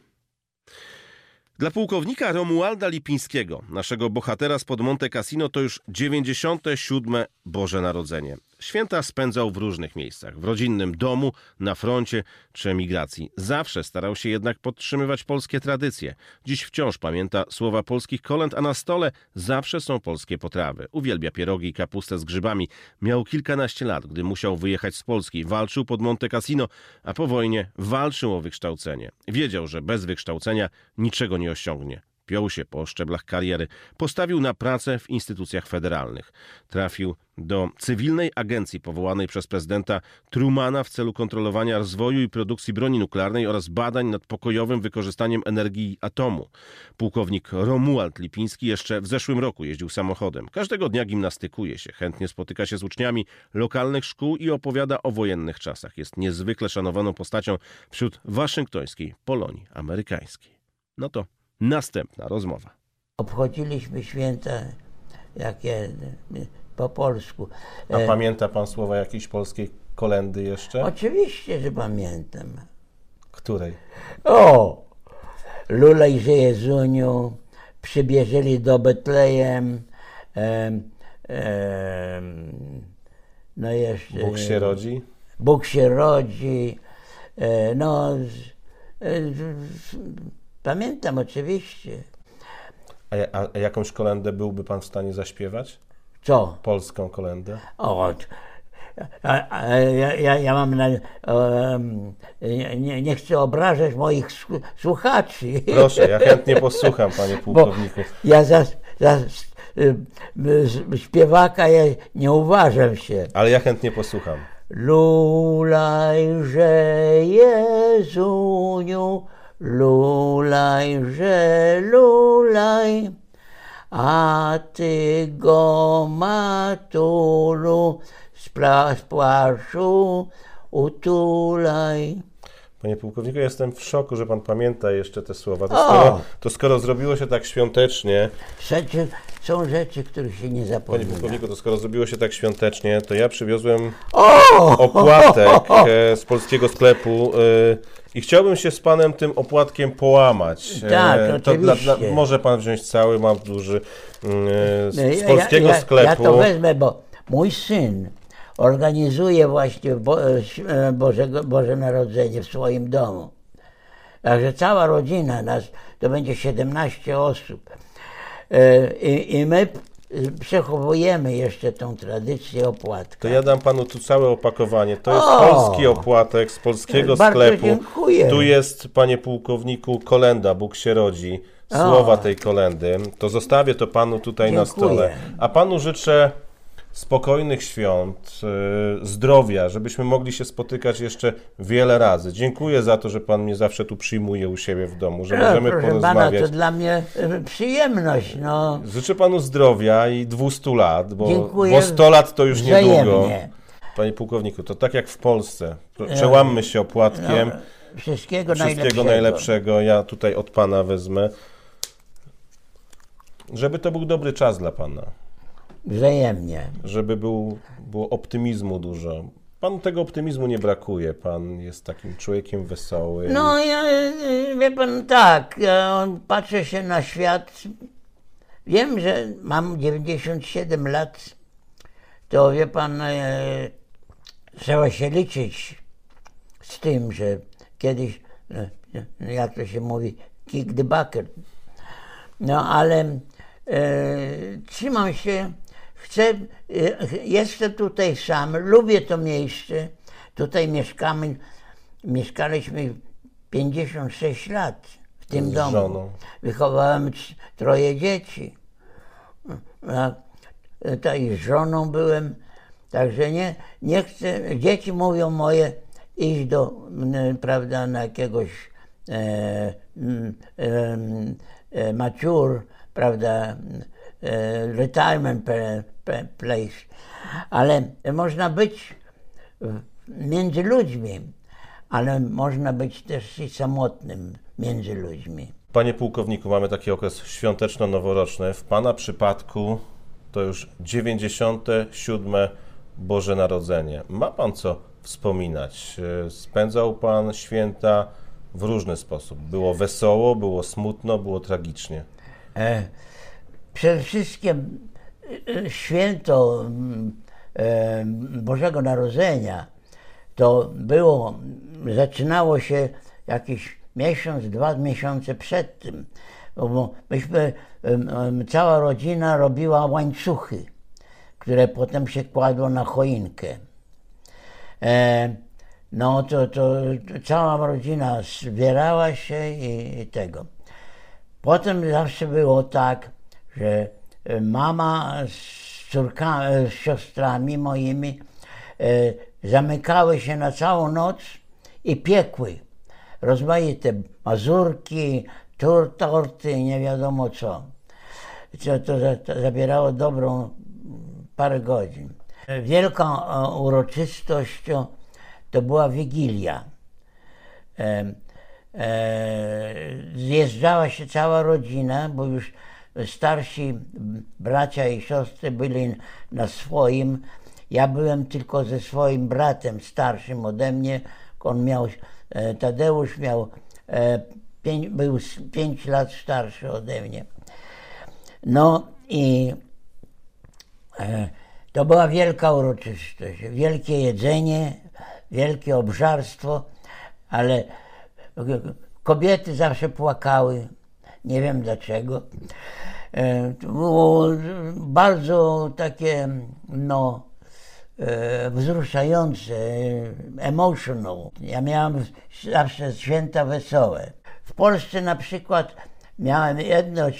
Dla pułkownika Romualda Lipińskiego, naszego bohatera spod Monte Cassino, to już 97. Boże Narodzenie. Święta spędzał w różnych miejscach, w rodzinnym domu, na froncie czy emigracji. Zawsze starał się jednak podtrzymywać polskie tradycje. Dziś wciąż pamięta słowa polskich kolęd, a na stole zawsze są polskie potrawy. Uwielbia pierogi i kapustę z grzybami. Miał kilkanaście lat, gdy musiał wyjechać z Polski. Walczył pod Monte Cassino, a po wojnie walczył o wykształcenie. Wiedział, że bez wykształcenia niczego nie osiągnie. Piął się po szczeblach kariery, postawił na pracę w instytucjach federalnych. Trafił do cywilnej agencji powołanej przez prezydenta Trumana w celu kontrolowania rozwoju i produkcji broni nuklearnej oraz badań nad pokojowym wykorzystaniem energii atomu. Pułkownik Romuald Lipiński jeszcze w zeszłym roku jeździł samochodem. Każdego dnia gimnastykuje się, chętnie spotyka się z uczniami lokalnych szkół i opowiada o wojennych czasach. Jest niezwykle szanowaną postacią wśród waszyngtońskiej Polonii amerykańskiej. No to Następna rozmowa. Obchodziliśmy święta jakie po polsku. A E, pamięta pan słowa jakiejś polskiej kolendy jeszcze? Oczywiście, że pamiętam. Której? O! Lulej, że Jezuniu, przybierzeli do Betlejem. em, em, no jeszcze. Bóg się rodzi? Bóg się rodzi. E, no. z- e, z- z- Pamiętam oczywiście. A, a, a jakąś kolendę byłby pan w stanie zaśpiewać? Co? Polską kolendę? O, a, a, ja, ja, ja mam na. em, nie, nie chcę obrażać moich słu- słuchaczy. Proszę, ja chętnie posłucham, panie pułkowniku. Ja za, za śpiewaka ja nie uważam się. Ale ja chętnie posłucham. Lulajże Jezuniu, lulajże lulaj, a ty go matulu z płaszczu utulaj. Panie pułkowniku, jestem w szoku, że pan pamięta jeszcze te słowa. To skoro, to skoro zrobiło się tak świątecznie, Rzeczy, są rzeczy, których się nie panie zapomina. pułkowniku, to skoro zrobiło się tak świątecznie, to ja przywiozłem O! opłatek e, z polskiego sklepu e, i chciałbym się z panem tym opłatkiem połamać. E, Tak, to dla, dla, może pan wziąć cały, mam duży mm, e, z, z Ja- polskiego ja, ja, sklepu. Ja to wezmę, bo mój syn organizuje właśnie Bo, e, Bożego, Boże Narodzenie w swoim domu. Także cała rodzina, nas, to będzie 17 osób. E, I, i my przechowujemy jeszcze tą tradycję opłatka. To ja dam panu tu całe opakowanie. To jest O! polski opłatek z polskiego Bardzo sklepu. dziękuję. Tu jest, panie pułkowniku, kolenda, Bóg się rodzi. Słowa tej kolendy. To zostawię to panu tutaj na Dziękuję. stole. A panu życzę spokojnych świąt, yy, zdrowia, żebyśmy mogli się spotykać jeszcze wiele razy. Dziękuję za to, że pan mnie zawsze tu przyjmuje u siebie w domu, że No, możemy proszę pana, porozmawiać. to dla mnie e, przyjemność. No. Życzę panu zdrowia i 200 lat, bo, Dziękuję bo 100 lat to już niedługo. Wzajemnie. Panie pułkowniku, to tak jak w Polsce. Przełammy się opłatkiem. No, Wszystkiego, Wszystkiego najlepszego. najlepszego. Ja tutaj od pana wezmę. Żeby to był dobry czas dla pana. Wzajemnie. Żeby był, było optymizmu dużo. Panu tego optymizmu nie brakuje. Pan jest takim człowiekiem wesołym. No, ja, wie pan, tak, ja patrzę się na świat. Wiem, że mam 97 lat. To wie pan, e, trzeba się liczyć z tym, że kiedyś, e, e, jak to się mówi, kick the bucket. No, ale e, trzymam się, chcę, e, jestem tutaj sam, lubię to miejsce. Tutaj mieszkamy, mieszkaliśmy 56 lat w tym Z domu. żoną. Wychowałem troje dzieci. A, e, i z żoną byłem. Także nie, nie chcę, dzieci mówią moje, iść do, prawda, na jakiegoś e, em, e, maciur, prawda, e, retirement pe- pe- place, ale można być między ludźmi, ale można być też i samotnym między ludźmi. Panie pułkowniku, mamy taki okres świąteczno-noworoczny. W Pana przypadku to już 97. Boże Narodzenie. Ma Pan co wspominać? E, Spędzał Pan święta w różny sposób. Było wesoło, było smutno, było tragicznie. E, Przede wszystkim e, e, święto mm, e, Bożego Narodzenia to było, zaczynało się jakiś miesiąc, dwa miesiące przed tym. Bo myśmy, cała rodzina robiła łańcuchy, które potem się kładło na choinkę. E, no to, to cała rodzina zbierała się i, i tego. Potem zawsze było tak, że e, mama z córkami, z siostrami moimi e, zamykały się na całą noc i piekły rozmaite mazurki, tur, torty, nie wiadomo co. To, to, za- to zabierało dobrą parę godzin. Wielką e, uroczystością to była Wigilia. E, e, zjeżdżała się cała rodzina, bo już starsi bracia i siostry byli na swoim. Ja byłem tylko ze swoim bratem starszym ode mnie. On miał, e, Tadeusz miał, e, pięć, był z- pięć lat starszy ode mnie. No i e, to była wielka uroczystość, wielkie jedzenie, wielkie obżarstwo, ale kobiety zawsze płakały, nie wiem dlaczego. E, było bardzo takie, no, e, wzruszające, emotional. Ja miałem zawsze święta wesołe. W Polsce na przykład miałem jedno e,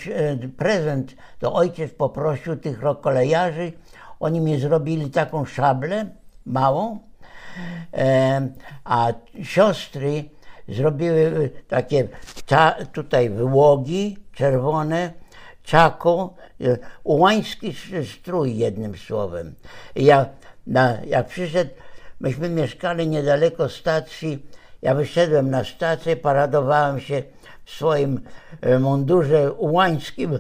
prezent, to ojciec poprosił tych kolejarzy, oni mi zrobili taką szablę małą, a siostry zrobiły takie cza, tutaj wyłogi czerwone, czako, e, ułański strój jednym słowem. Ja, na, jak przyszedł, myśmy mieszkali niedaleko stacji, ja wyszedłem na stację, paradowałem się w swoim e, mundurze ułańskim,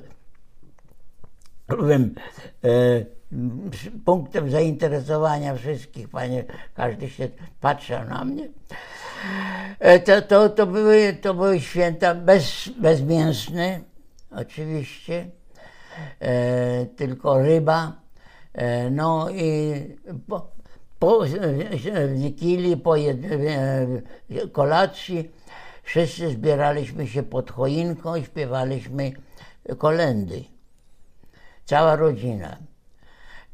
byłem e, punktem zainteresowania wszystkich, panie, każdy się patrzył na mnie. E, to, to, to, były, to były święta bez, bezmięsne, oczywiście, e, tylko ryba. E, no i po, po po jed, e, kolacji wszyscy zbieraliśmy się pod choinką i śpiewaliśmy kolendy. Cała rodzina.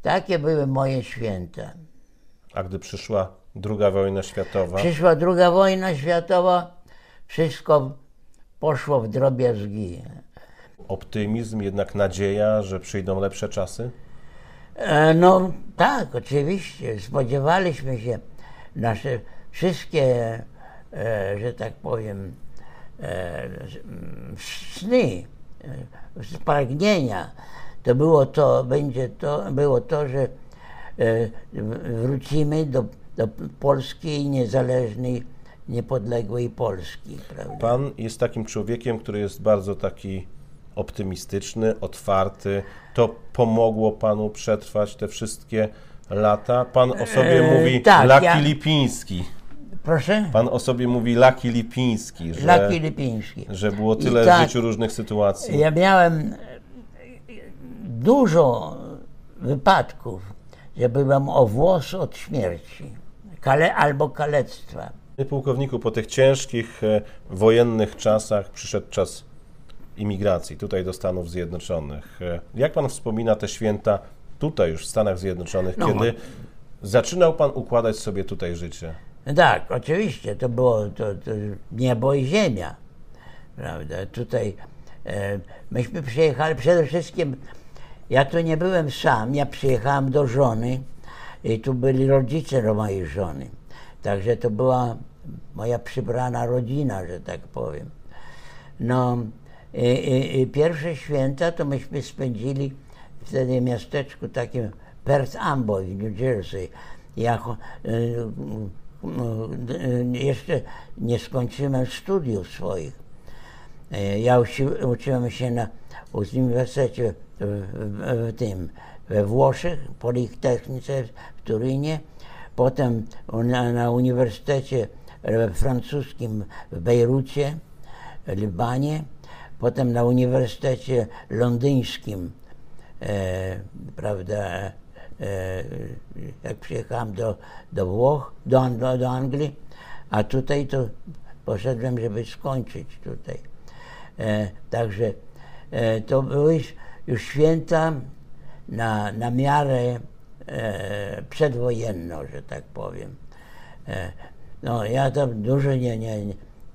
Takie były moje święta. A gdy przyszła druga wojna światowa, Przyszła druga wojna światowa, wszystko poszło w drobiazgi. optymizm, jednak nadzieja, że przyjdą lepsze czasy? E, No tak, oczywiście. Spodziewaliśmy się nasze wszystkie, e, że tak powiem, e, sny, e, spragnienia. To było to, będzie to, było to, że wrócimy do, do polskiej, niezależnej, niepodległej Polski. Prawda? Pan jest takim człowiekiem, który jest bardzo taki optymistyczny, otwarty. To pomogło panu przetrwać te wszystkie lata. Pan o sobie E, mówi tak, Laki ja- Lipiński. Proszę? Pan o sobie mówi Laki Lipiński, że, Laki Lipiński. że było tyle tak, w życiu różnych sytuacji. Ja miałem dużo wypadków, że byłem o włos od śmierci kale, albo kalectwa. Pułkowniku, po tych ciężkich e, wojennych czasach przyszedł czas imigracji tutaj do Stanów Zjednoczonych. E, Jak pan wspomina te święta tutaj już w Stanach Zjednoczonych, No. kiedy zaczynał pan układać sobie tutaj życie? Tak, oczywiście, to było to, to niebo i ziemia. Prawda? Tutaj e, myśmy przyjechali, przede wszystkim ja tu nie byłem sam, ja przyjechałem do żony i tu byli rodzice do mojej żony. Także to była moja przybrana rodzina, że tak powiem. No, I, i, I pierwsze święta to myśmy spędzili wtedy w miasteczku takim Perth Amboy w New Jersey. Ja y, y, y, jeszcze nie skończyłem studiów swoich. E, Ja uczyłem się na uniwersytecie w, w, w tym we Włoszech, Politechnice w Turynie, potem na, na Uniwersytecie Francuskim w Bejrucie, Libanie, potem na Uniwersytecie Londyńskim, e, prawda, e, jak przyjechałem do, do Włoch, do, Ang- do Anglii, a tutaj to poszedłem, żeby skończyć tutaj. E, także e, to były już święta na, na miarę e, przedwojenną, że tak powiem. E, no ja tam dużo nie, nie,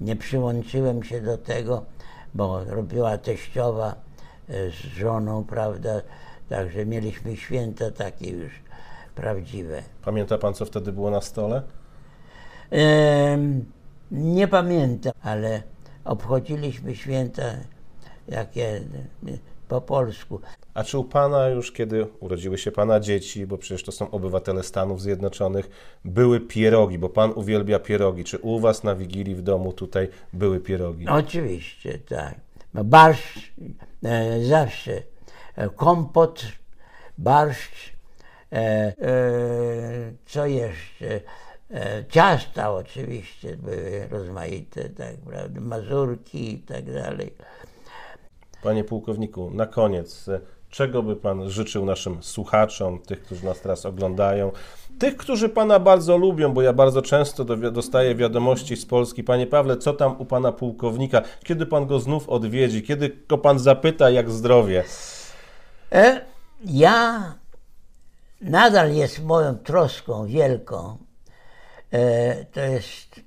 nie przyłączyłem się do tego, bo robiła teściowa e, z żoną, prawda, także mieliśmy święta takie już prawdziwe. Pamięta pan, co wtedy było na stole? Em, nie pamiętam, ale obchodziliśmy święta jakie po polsku. A czy u pana już, kiedy urodziły się pana dzieci, bo przecież to są obywatele Stanów Zjednoczonych, były pierogi, bo pan uwielbia pierogi. Czy u was na Wigilii w domu tutaj były pierogi? Oczywiście, tak. No, Barszcz e, zawsze. E, kompot, barszcz, e, e, co jeszcze? E, ciasta oczywiście były rozmaite, tak, prawda? Mazurki i tak dalej. Panie pułkowniku, na koniec, e, czego by pan życzył naszym słuchaczom, tych, którzy nas teraz oglądają, tych, którzy pana bardzo lubią, bo ja bardzo często dostaję wiadomości z Polski, panie Pawle, co tam u pana pułkownika, kiedy pan go znów odwiedzi, kiedy go pan zapyta, jak zdrowie. E, ja nadal jest moją troską wielką. E, to jest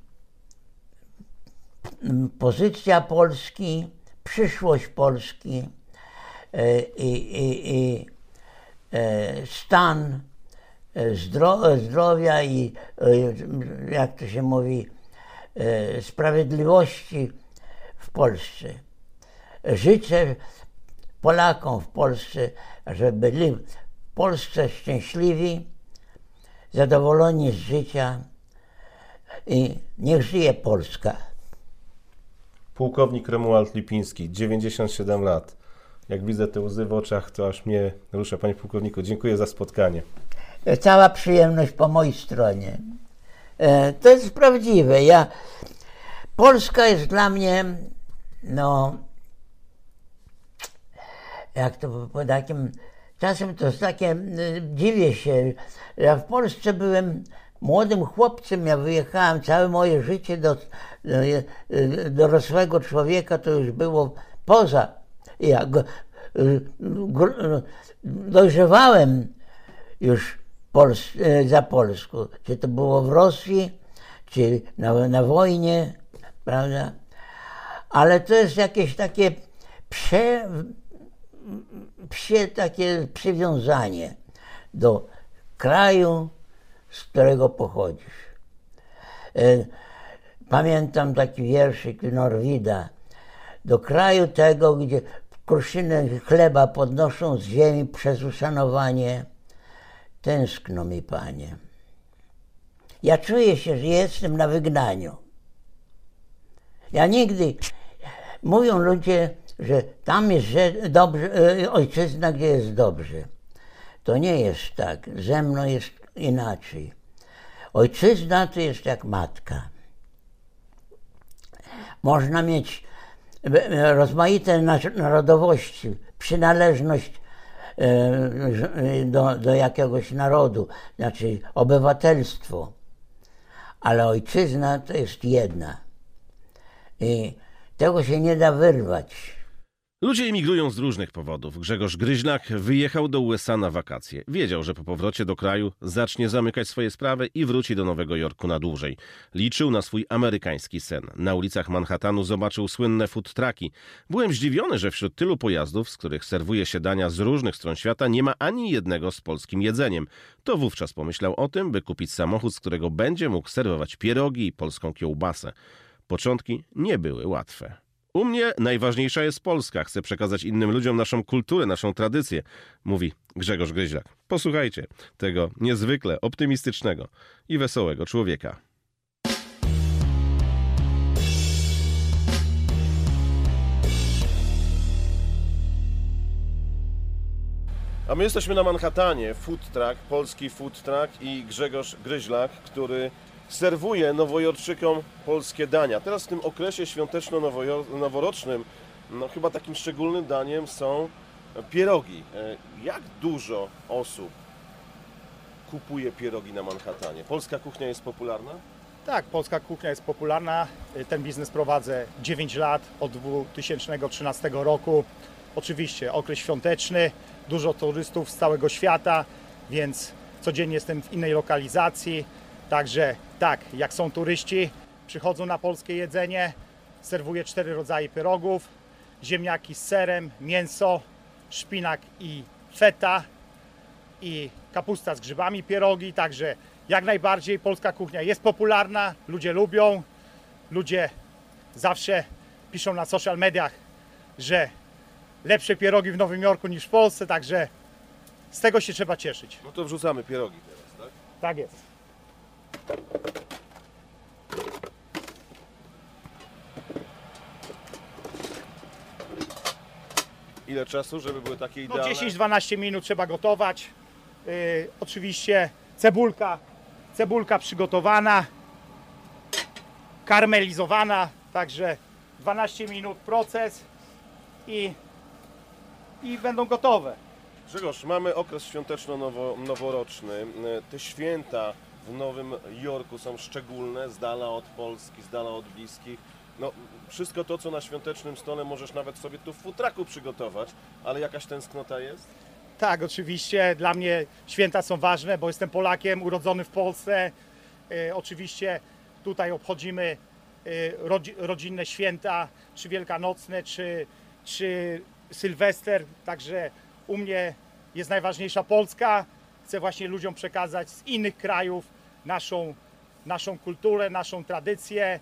pozycja Polski, przyszłość Polski e, i, i, i e, stan e, zdro, zdrowia i jak to się mówi, sprawiedliwości w Polsce. Życzę Polakom w Polsce, żeby byli w Polsce szczęśliwi, zadowoleni z życia i niech żyje Polska. Pułkownik Romuald Lipiński, 97 lat. Jak widzę te łzy w oczach, to aż mnie rusza. Panie pułkowniku, dziękuję za spotkanie. Cała przyjemność po mojej stronie. E, To jest prawdziwe. Ja, Polska jest dla mnie, no, jak to po takim, czasem to jest takie, y, dziwię się. Ja w Polsce byłem młodym chłopcem, ja wyjechałem całe moje życie do, do y, dorosłego człowieka, to już było poza. Ja gr- dojrzewałem już Pols e, za Polską. Czy to było w Rosji, czy na, na wojnie, prawda? Ale to jest jakieś takie prze, psie, takie przywiązanie do kraju, z którego pochodzisz. E, Pamiętam taki wierszyk Norwida. Do kraju tego, gdzie kruszynę chleba podnoszą z ziemi przez uszanowanie, tęskno mi, Panie. Ja czuję się, że jestem na wygnaniu. Ja nigdy, mówią ludzie, że tam jest że dobrze, e, ojczyzna, gdzie jest dobrze. To nie jest tak. Ze mną jest inaczej. Ojczyzna to jest jak matka. Można mieć e, rozmaite narodowości, przynależność e, do, do jakiegoś narodu, znaczy obywatelstwo. Ale ojczyzna to jest jedna. I tego się nie da wyrwać. Ludzie emigrują z różnych powodów. Grzegorz Gryźlak wyjechał do USA na wakacje. Wiedział, że po powrocie do kraju zacznie zamykać swoje sprawy i wróci do Nowego Jorku na dłużej. Liczył na swój amerykański sen. Na ulicach Manhattanu zobaczył słynne food trucki. Byłem zdziwiony, że wśród tylu pojazdów, z których serwuje się dania z różnych stron świata, nie ma ani jednego z polskim jedzeniem. To wówczas pomyślał o tym, by kupić samochód, z którego będzie mógł serwować pierogi i polską kiełbasę. Początki nie były łatwe. U mnie najważniejsza jest Polska. Chcę przekazać innym ludziom naszą kulturę, naszą tradycję, mówi Grzegorz Gryźlak. Posłuchajcie tego niezwykle optymistycznego i wesołego człowieka. A my jesteśmy na Manhattanie, food truck, polski food truck i Grzegorz Gryźlak, który serwuje nowojorczykom polskie dania. Teraz w tym okresie świąteczno-noworocznym, no chyba takim szczególnym daniem są pierogi. E, Jak dużo osób kupuje pierogi na Manhattanie? Polska kuchnia jest popularna? Tak, polska kuchnia jest popularna. Ten biznes prowadzę 9 lat, od 2013 roku. Oczywiście okres świąteczny, dużo turystów z całego świata, więc codziennie jestem w innej lokalizacji. Także tak, jak są turyści, przychodzą na polskie jedzenie, serwuję cztery rodzaje pierogów, ziemniaki z serem, mięso, szpinak i feta i kapusta z grzybami pierogi, także jak najbardziej polska kuchnia jest popularna, ludzie lubią, ludzie zawsze piszą na social mediach, że lepsze pierogi w Nowym Jorku niż w Polsce, także z tego się trzeba cieszyć. No to wrzucamy pierogi teraz, tak? Tak jest. Ile czasu, żeby były takie No idealne? 10-12 minut trzeba gotować. Yy, oczywiście cebulka, cebulka przygotowana, karmelizowana, także 12 minut proces i, i będą gotowe. Grzegorz, mamy okres świąteczno-noworoczny. Te święta w Nowym Jorku są szczególne, z dala od Polski, z dala od bliskich. No, wszystko to, co na świątecznym stole możesz nawet sobie tu w futraku przygotować, ale jakaś tęsknota jest? Tak, oczywiście dla mnie święta są ważne, bo jestem Polakiem, urodzony w Polsce. E, oczywiście tutaj obchodzimy e, rodzi, rodzinne święta, czy wielkanocne, czy, czy Sylwester. Także u mnie jest najważniejsza Polska. Chcę właśnie ludziom przekazać z innych krajów naszą, naszą kulturę, naszą tradycję.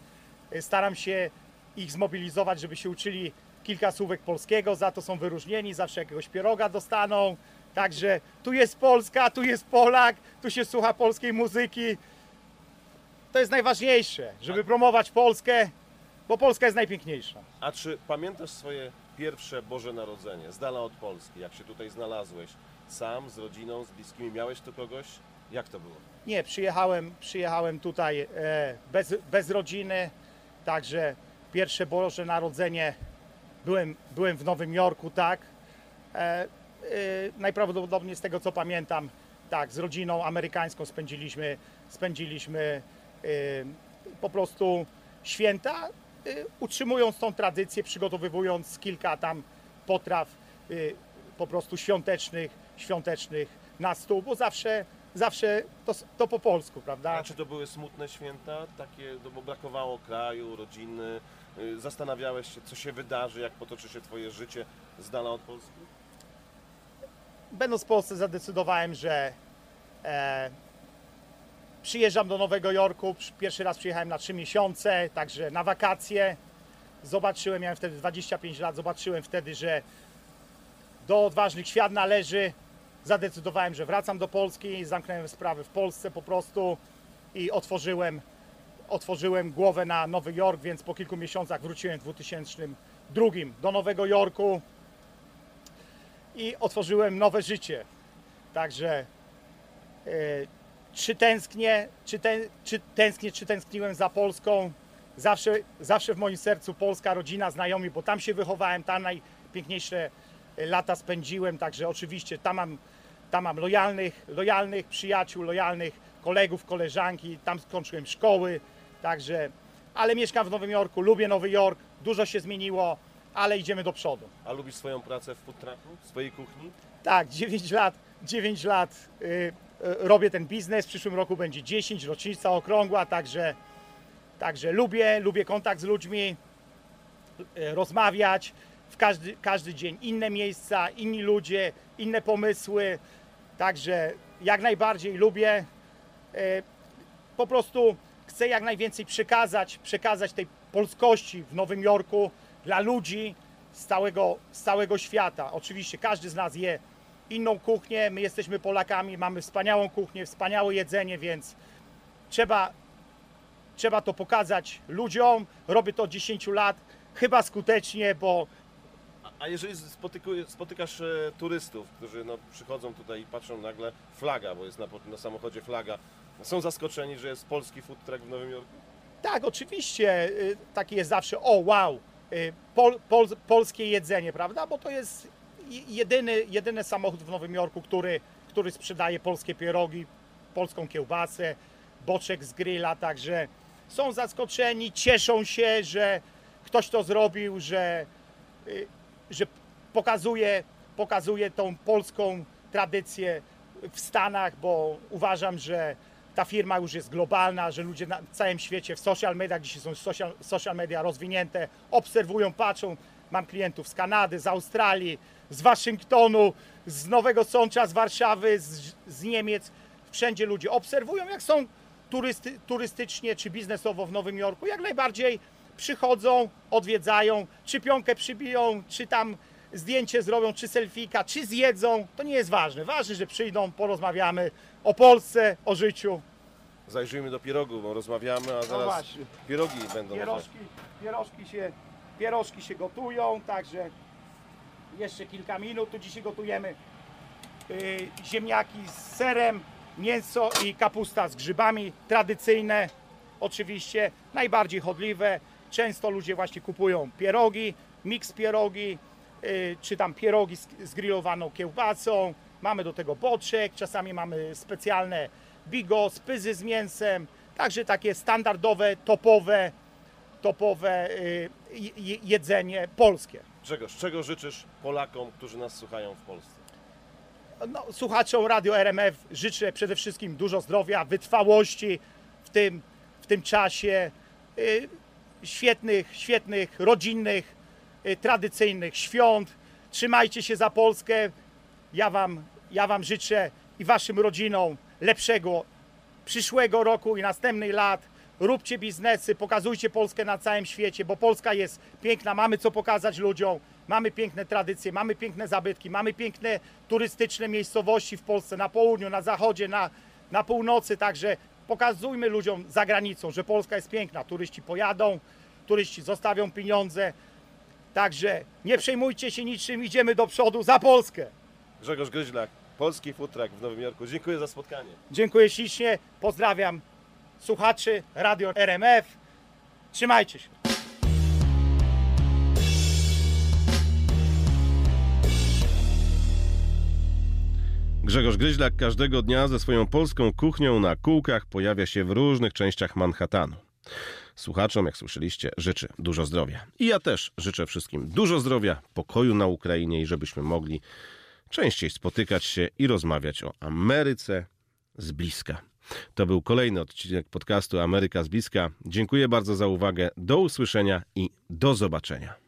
E, Staram się ich zmobilizować, żeby się uczyli kilka słówek polskiego, za to są wyróżnieni, zawsze jakiegoś pieroga dostaną. Także tu jest Polska, tu jest Polak, tu się słucha polskiej muzyki. To jest najważniejsze, żeby promować Polskę, bo Polska jest najpiękniejsza. A czy pamiętasz swoje pierwsze Boże Narodzenie, z dala od Polski, jak się tutaj znalazłeś? Sam, z rodziną, z bliskimi, miałeś tu kogoś? Jak to było? Nie, przyjechałem, przyjechałem tutaj e, bez, bez rodziny, także pierwsze Boże Narodzenie byłem, byłem w Nowym Jorku, tak. E, e, najprawdopodobniej z tego co pamiętam, tak, z rodziną amerykańską spędziliśmy, spędziliśmy po prostu święta, utrzymując tą tradycję, przygotowywując kilka tam potraw po prostu świątecznych, świątecznych na stół, bo zawsze, zawsze to, to po polsku, prawda? A czy to były smutne święta, takie, no bo brakowało kraju, rodziny? y, Zastanawiałeś się, co się wydarzy, jak potoczy się twoje życie z dala od Polski? będąc w Polsce zadecydowałem, że e, przyjeżdżam do Nowego Jorku. Przy- Pierwszy raz przyjechałem na 3 miesiące, także na wakacje. Zobaczyłem, miałem wtedy 25 lat, zobaczyłem wtedy, że do odważnych świat należy. Zadecydowałem, że wracam do Polski, zamknąłem sprawy w Polsce po prostu i otworzyłem, otworzyłem głowę na Nowy Jork, więc po kilku miesiącach wróciłem w 2002 do Nowego Jorku i otworzyłem nowe życie. Także e, czy tęsknię, czy, ten, czy tęsknię, czy tęskniłem za Polską? Zawsze, zawsze w moim sercu Polska, rodzina, znajomi, bo tam się wychowałem, tam najpiękniejsze lata spędziłem, także oczywiście tam mam, tam mam lojalnych, lojalnych przyjaciół, lojalnych kolegów, koleżanki, tam skończyłem szkoły, także, ale mieszkam w Nowym Jorku, lubię Nowy Jork, dużo się zmieniło, ale idziemy do przodu. A lubisz swoją pracę w food trucku, w swojej kuchni? Tak, 9 lat, 9 lat y, y, robię ten biznes. W przyszłym roku będzie 10, rocznica okrągła, także, także lubię, lubię kontakt z ludźmi, y, rozmawiać. W każdy, każdy dzień inne miejsca, inni ludzie, inne pomysły. Także jak najbardziej lubię. Y, Po prostu chcę jak najwięcej przekazać, przekazać tej polskości w Nowym Jorku, dla ludzi z całego, z całego świata. Oczywiście każdy z nas je inną kuchnię, my jesteśmy Polakami, mamy wspaniałą kuchnię, wspaniałe jedzenie, więc trzeba, trzeba to pokazać ludziom. Robię to od 10 lat, chyba skutecznie, bo A jeżeli spotykasz e, turystów, którzy no, przychodzą tutaj i patrzą nagle flaga, bo jest na, na samochodzie flaga, są zaskoczeni, że jest polski food truck w Nowym Jorku? Tak, oczywiście, y, takie jest zawsze, o wow, y, pol, pol, polskie jedzenie, prawda? Bo to jest je- jedyny, jedyny samochód w Nowym Jorku, który, który sprzedaje polskie pierogi, polską kiełbasę, boczek z grilla, także są zaskoczeni, cieszą się, że ktoś to zrobił, że, y, że pokazuje, pokazuje tą polską tradycję w Stanach, bo uważam, że ta firma już jest globalna, że ludzie na całym świecie w social mediach, dzisiaj są social, social media rozwinięte, obserwują, patrzą. Mam klientów z Kanady, z Australii, z Waszyngtonu, z Nowego Sącza, z Warszawy, z, z Niemiec. Wszędzie ludzie obserwują, jak są turysty, turystycznie czy biznesowo w Nowym Jorku. Jak najbardziej przychodzą, odwiedzają, czy pionkę przybiją, czy tam zdjęcie zrobią, czy selfika, czy zjedzą. To nie jest ważne. Ważne, że przyjdą, porozmawiamy o Polsce, o życiu. Zajrzyjmy do pierogu, bo rozmawiamy, a zaraz właśnie. pierogi będą. Pierożki, pierożki, się, pierożki się gotują, także jeszcze kilka minut. Tu dzisiaj gotujemy y, ziemniaki z serem, mięso i kapusta z grzybami. Tradycyjne, oczywiście, najbardziej chodliwe. Często ludzie właśnie kupują pierogi, miks pierogi, y, czy tam pierogi z, grillowaną kiełbasą. Mamy do tego boczek, czasami mamy specjalne bigos, pyzy z mięsem. Także takie standardowe, topowe, topowe y, je- jedzenie polskie. Grzegorz, czego życzysz Polakom, którzy nas słuchają w Polsce? No, słuchaczom Radio RMF życzę przede wszystkim dużo zdrowia, wytrwałości w tym, w tym czasie, y, świetnych, świetnych, rodzinnych, y, tradycyjnych świąt. Trzymajcie się za Polskę. Ja wam, ja wam życzę i Waszym rodzinom lepszego przyszłego roku i następnych lat. Róbcie biznesy, pokazujcie Polskę na całym świecie, bo Polska jest piękna, mamy co pokazać ludziom, mamy piękne tradycje, mamy piękne zabytki, mamy piękne turystyczne miejscowości w Polsce, na południu, na zachodzie, na, na północy, także pokazujmy ludziom za granicą, że Polska jest piękna. Turyści pojadą, turyści zostawią pieniądze, także nie przejmujcie się niczym, idziemy do przodu za Polskę. Grzegorz Gryźlak, polski truck w Nowym Jorku. Dziękuję za spotkanie. Dziękuję ślicznie, pozdrawiam słuchaczy Radio RMF. Trzymajcie się. Grzegorz Gryźlak każdego dnia ze swoją polską kuchnią na kółkach pojawia się w różnych częściach Manhattanu. Słuchaczom, jak słyszeliście, życzę dużo zdrowia. I ja też życzę wszystkim dużo zdrowia, pokoju na Ukrainie i żebyśmy mogli częściej spotykać się i rozmawiać o Ameryce z bliska. To był kolejny odcinek podcastu Ameryka z bliska. Dziękuję bardzo za uwagę. Do usłyszenia i do zobaczenia.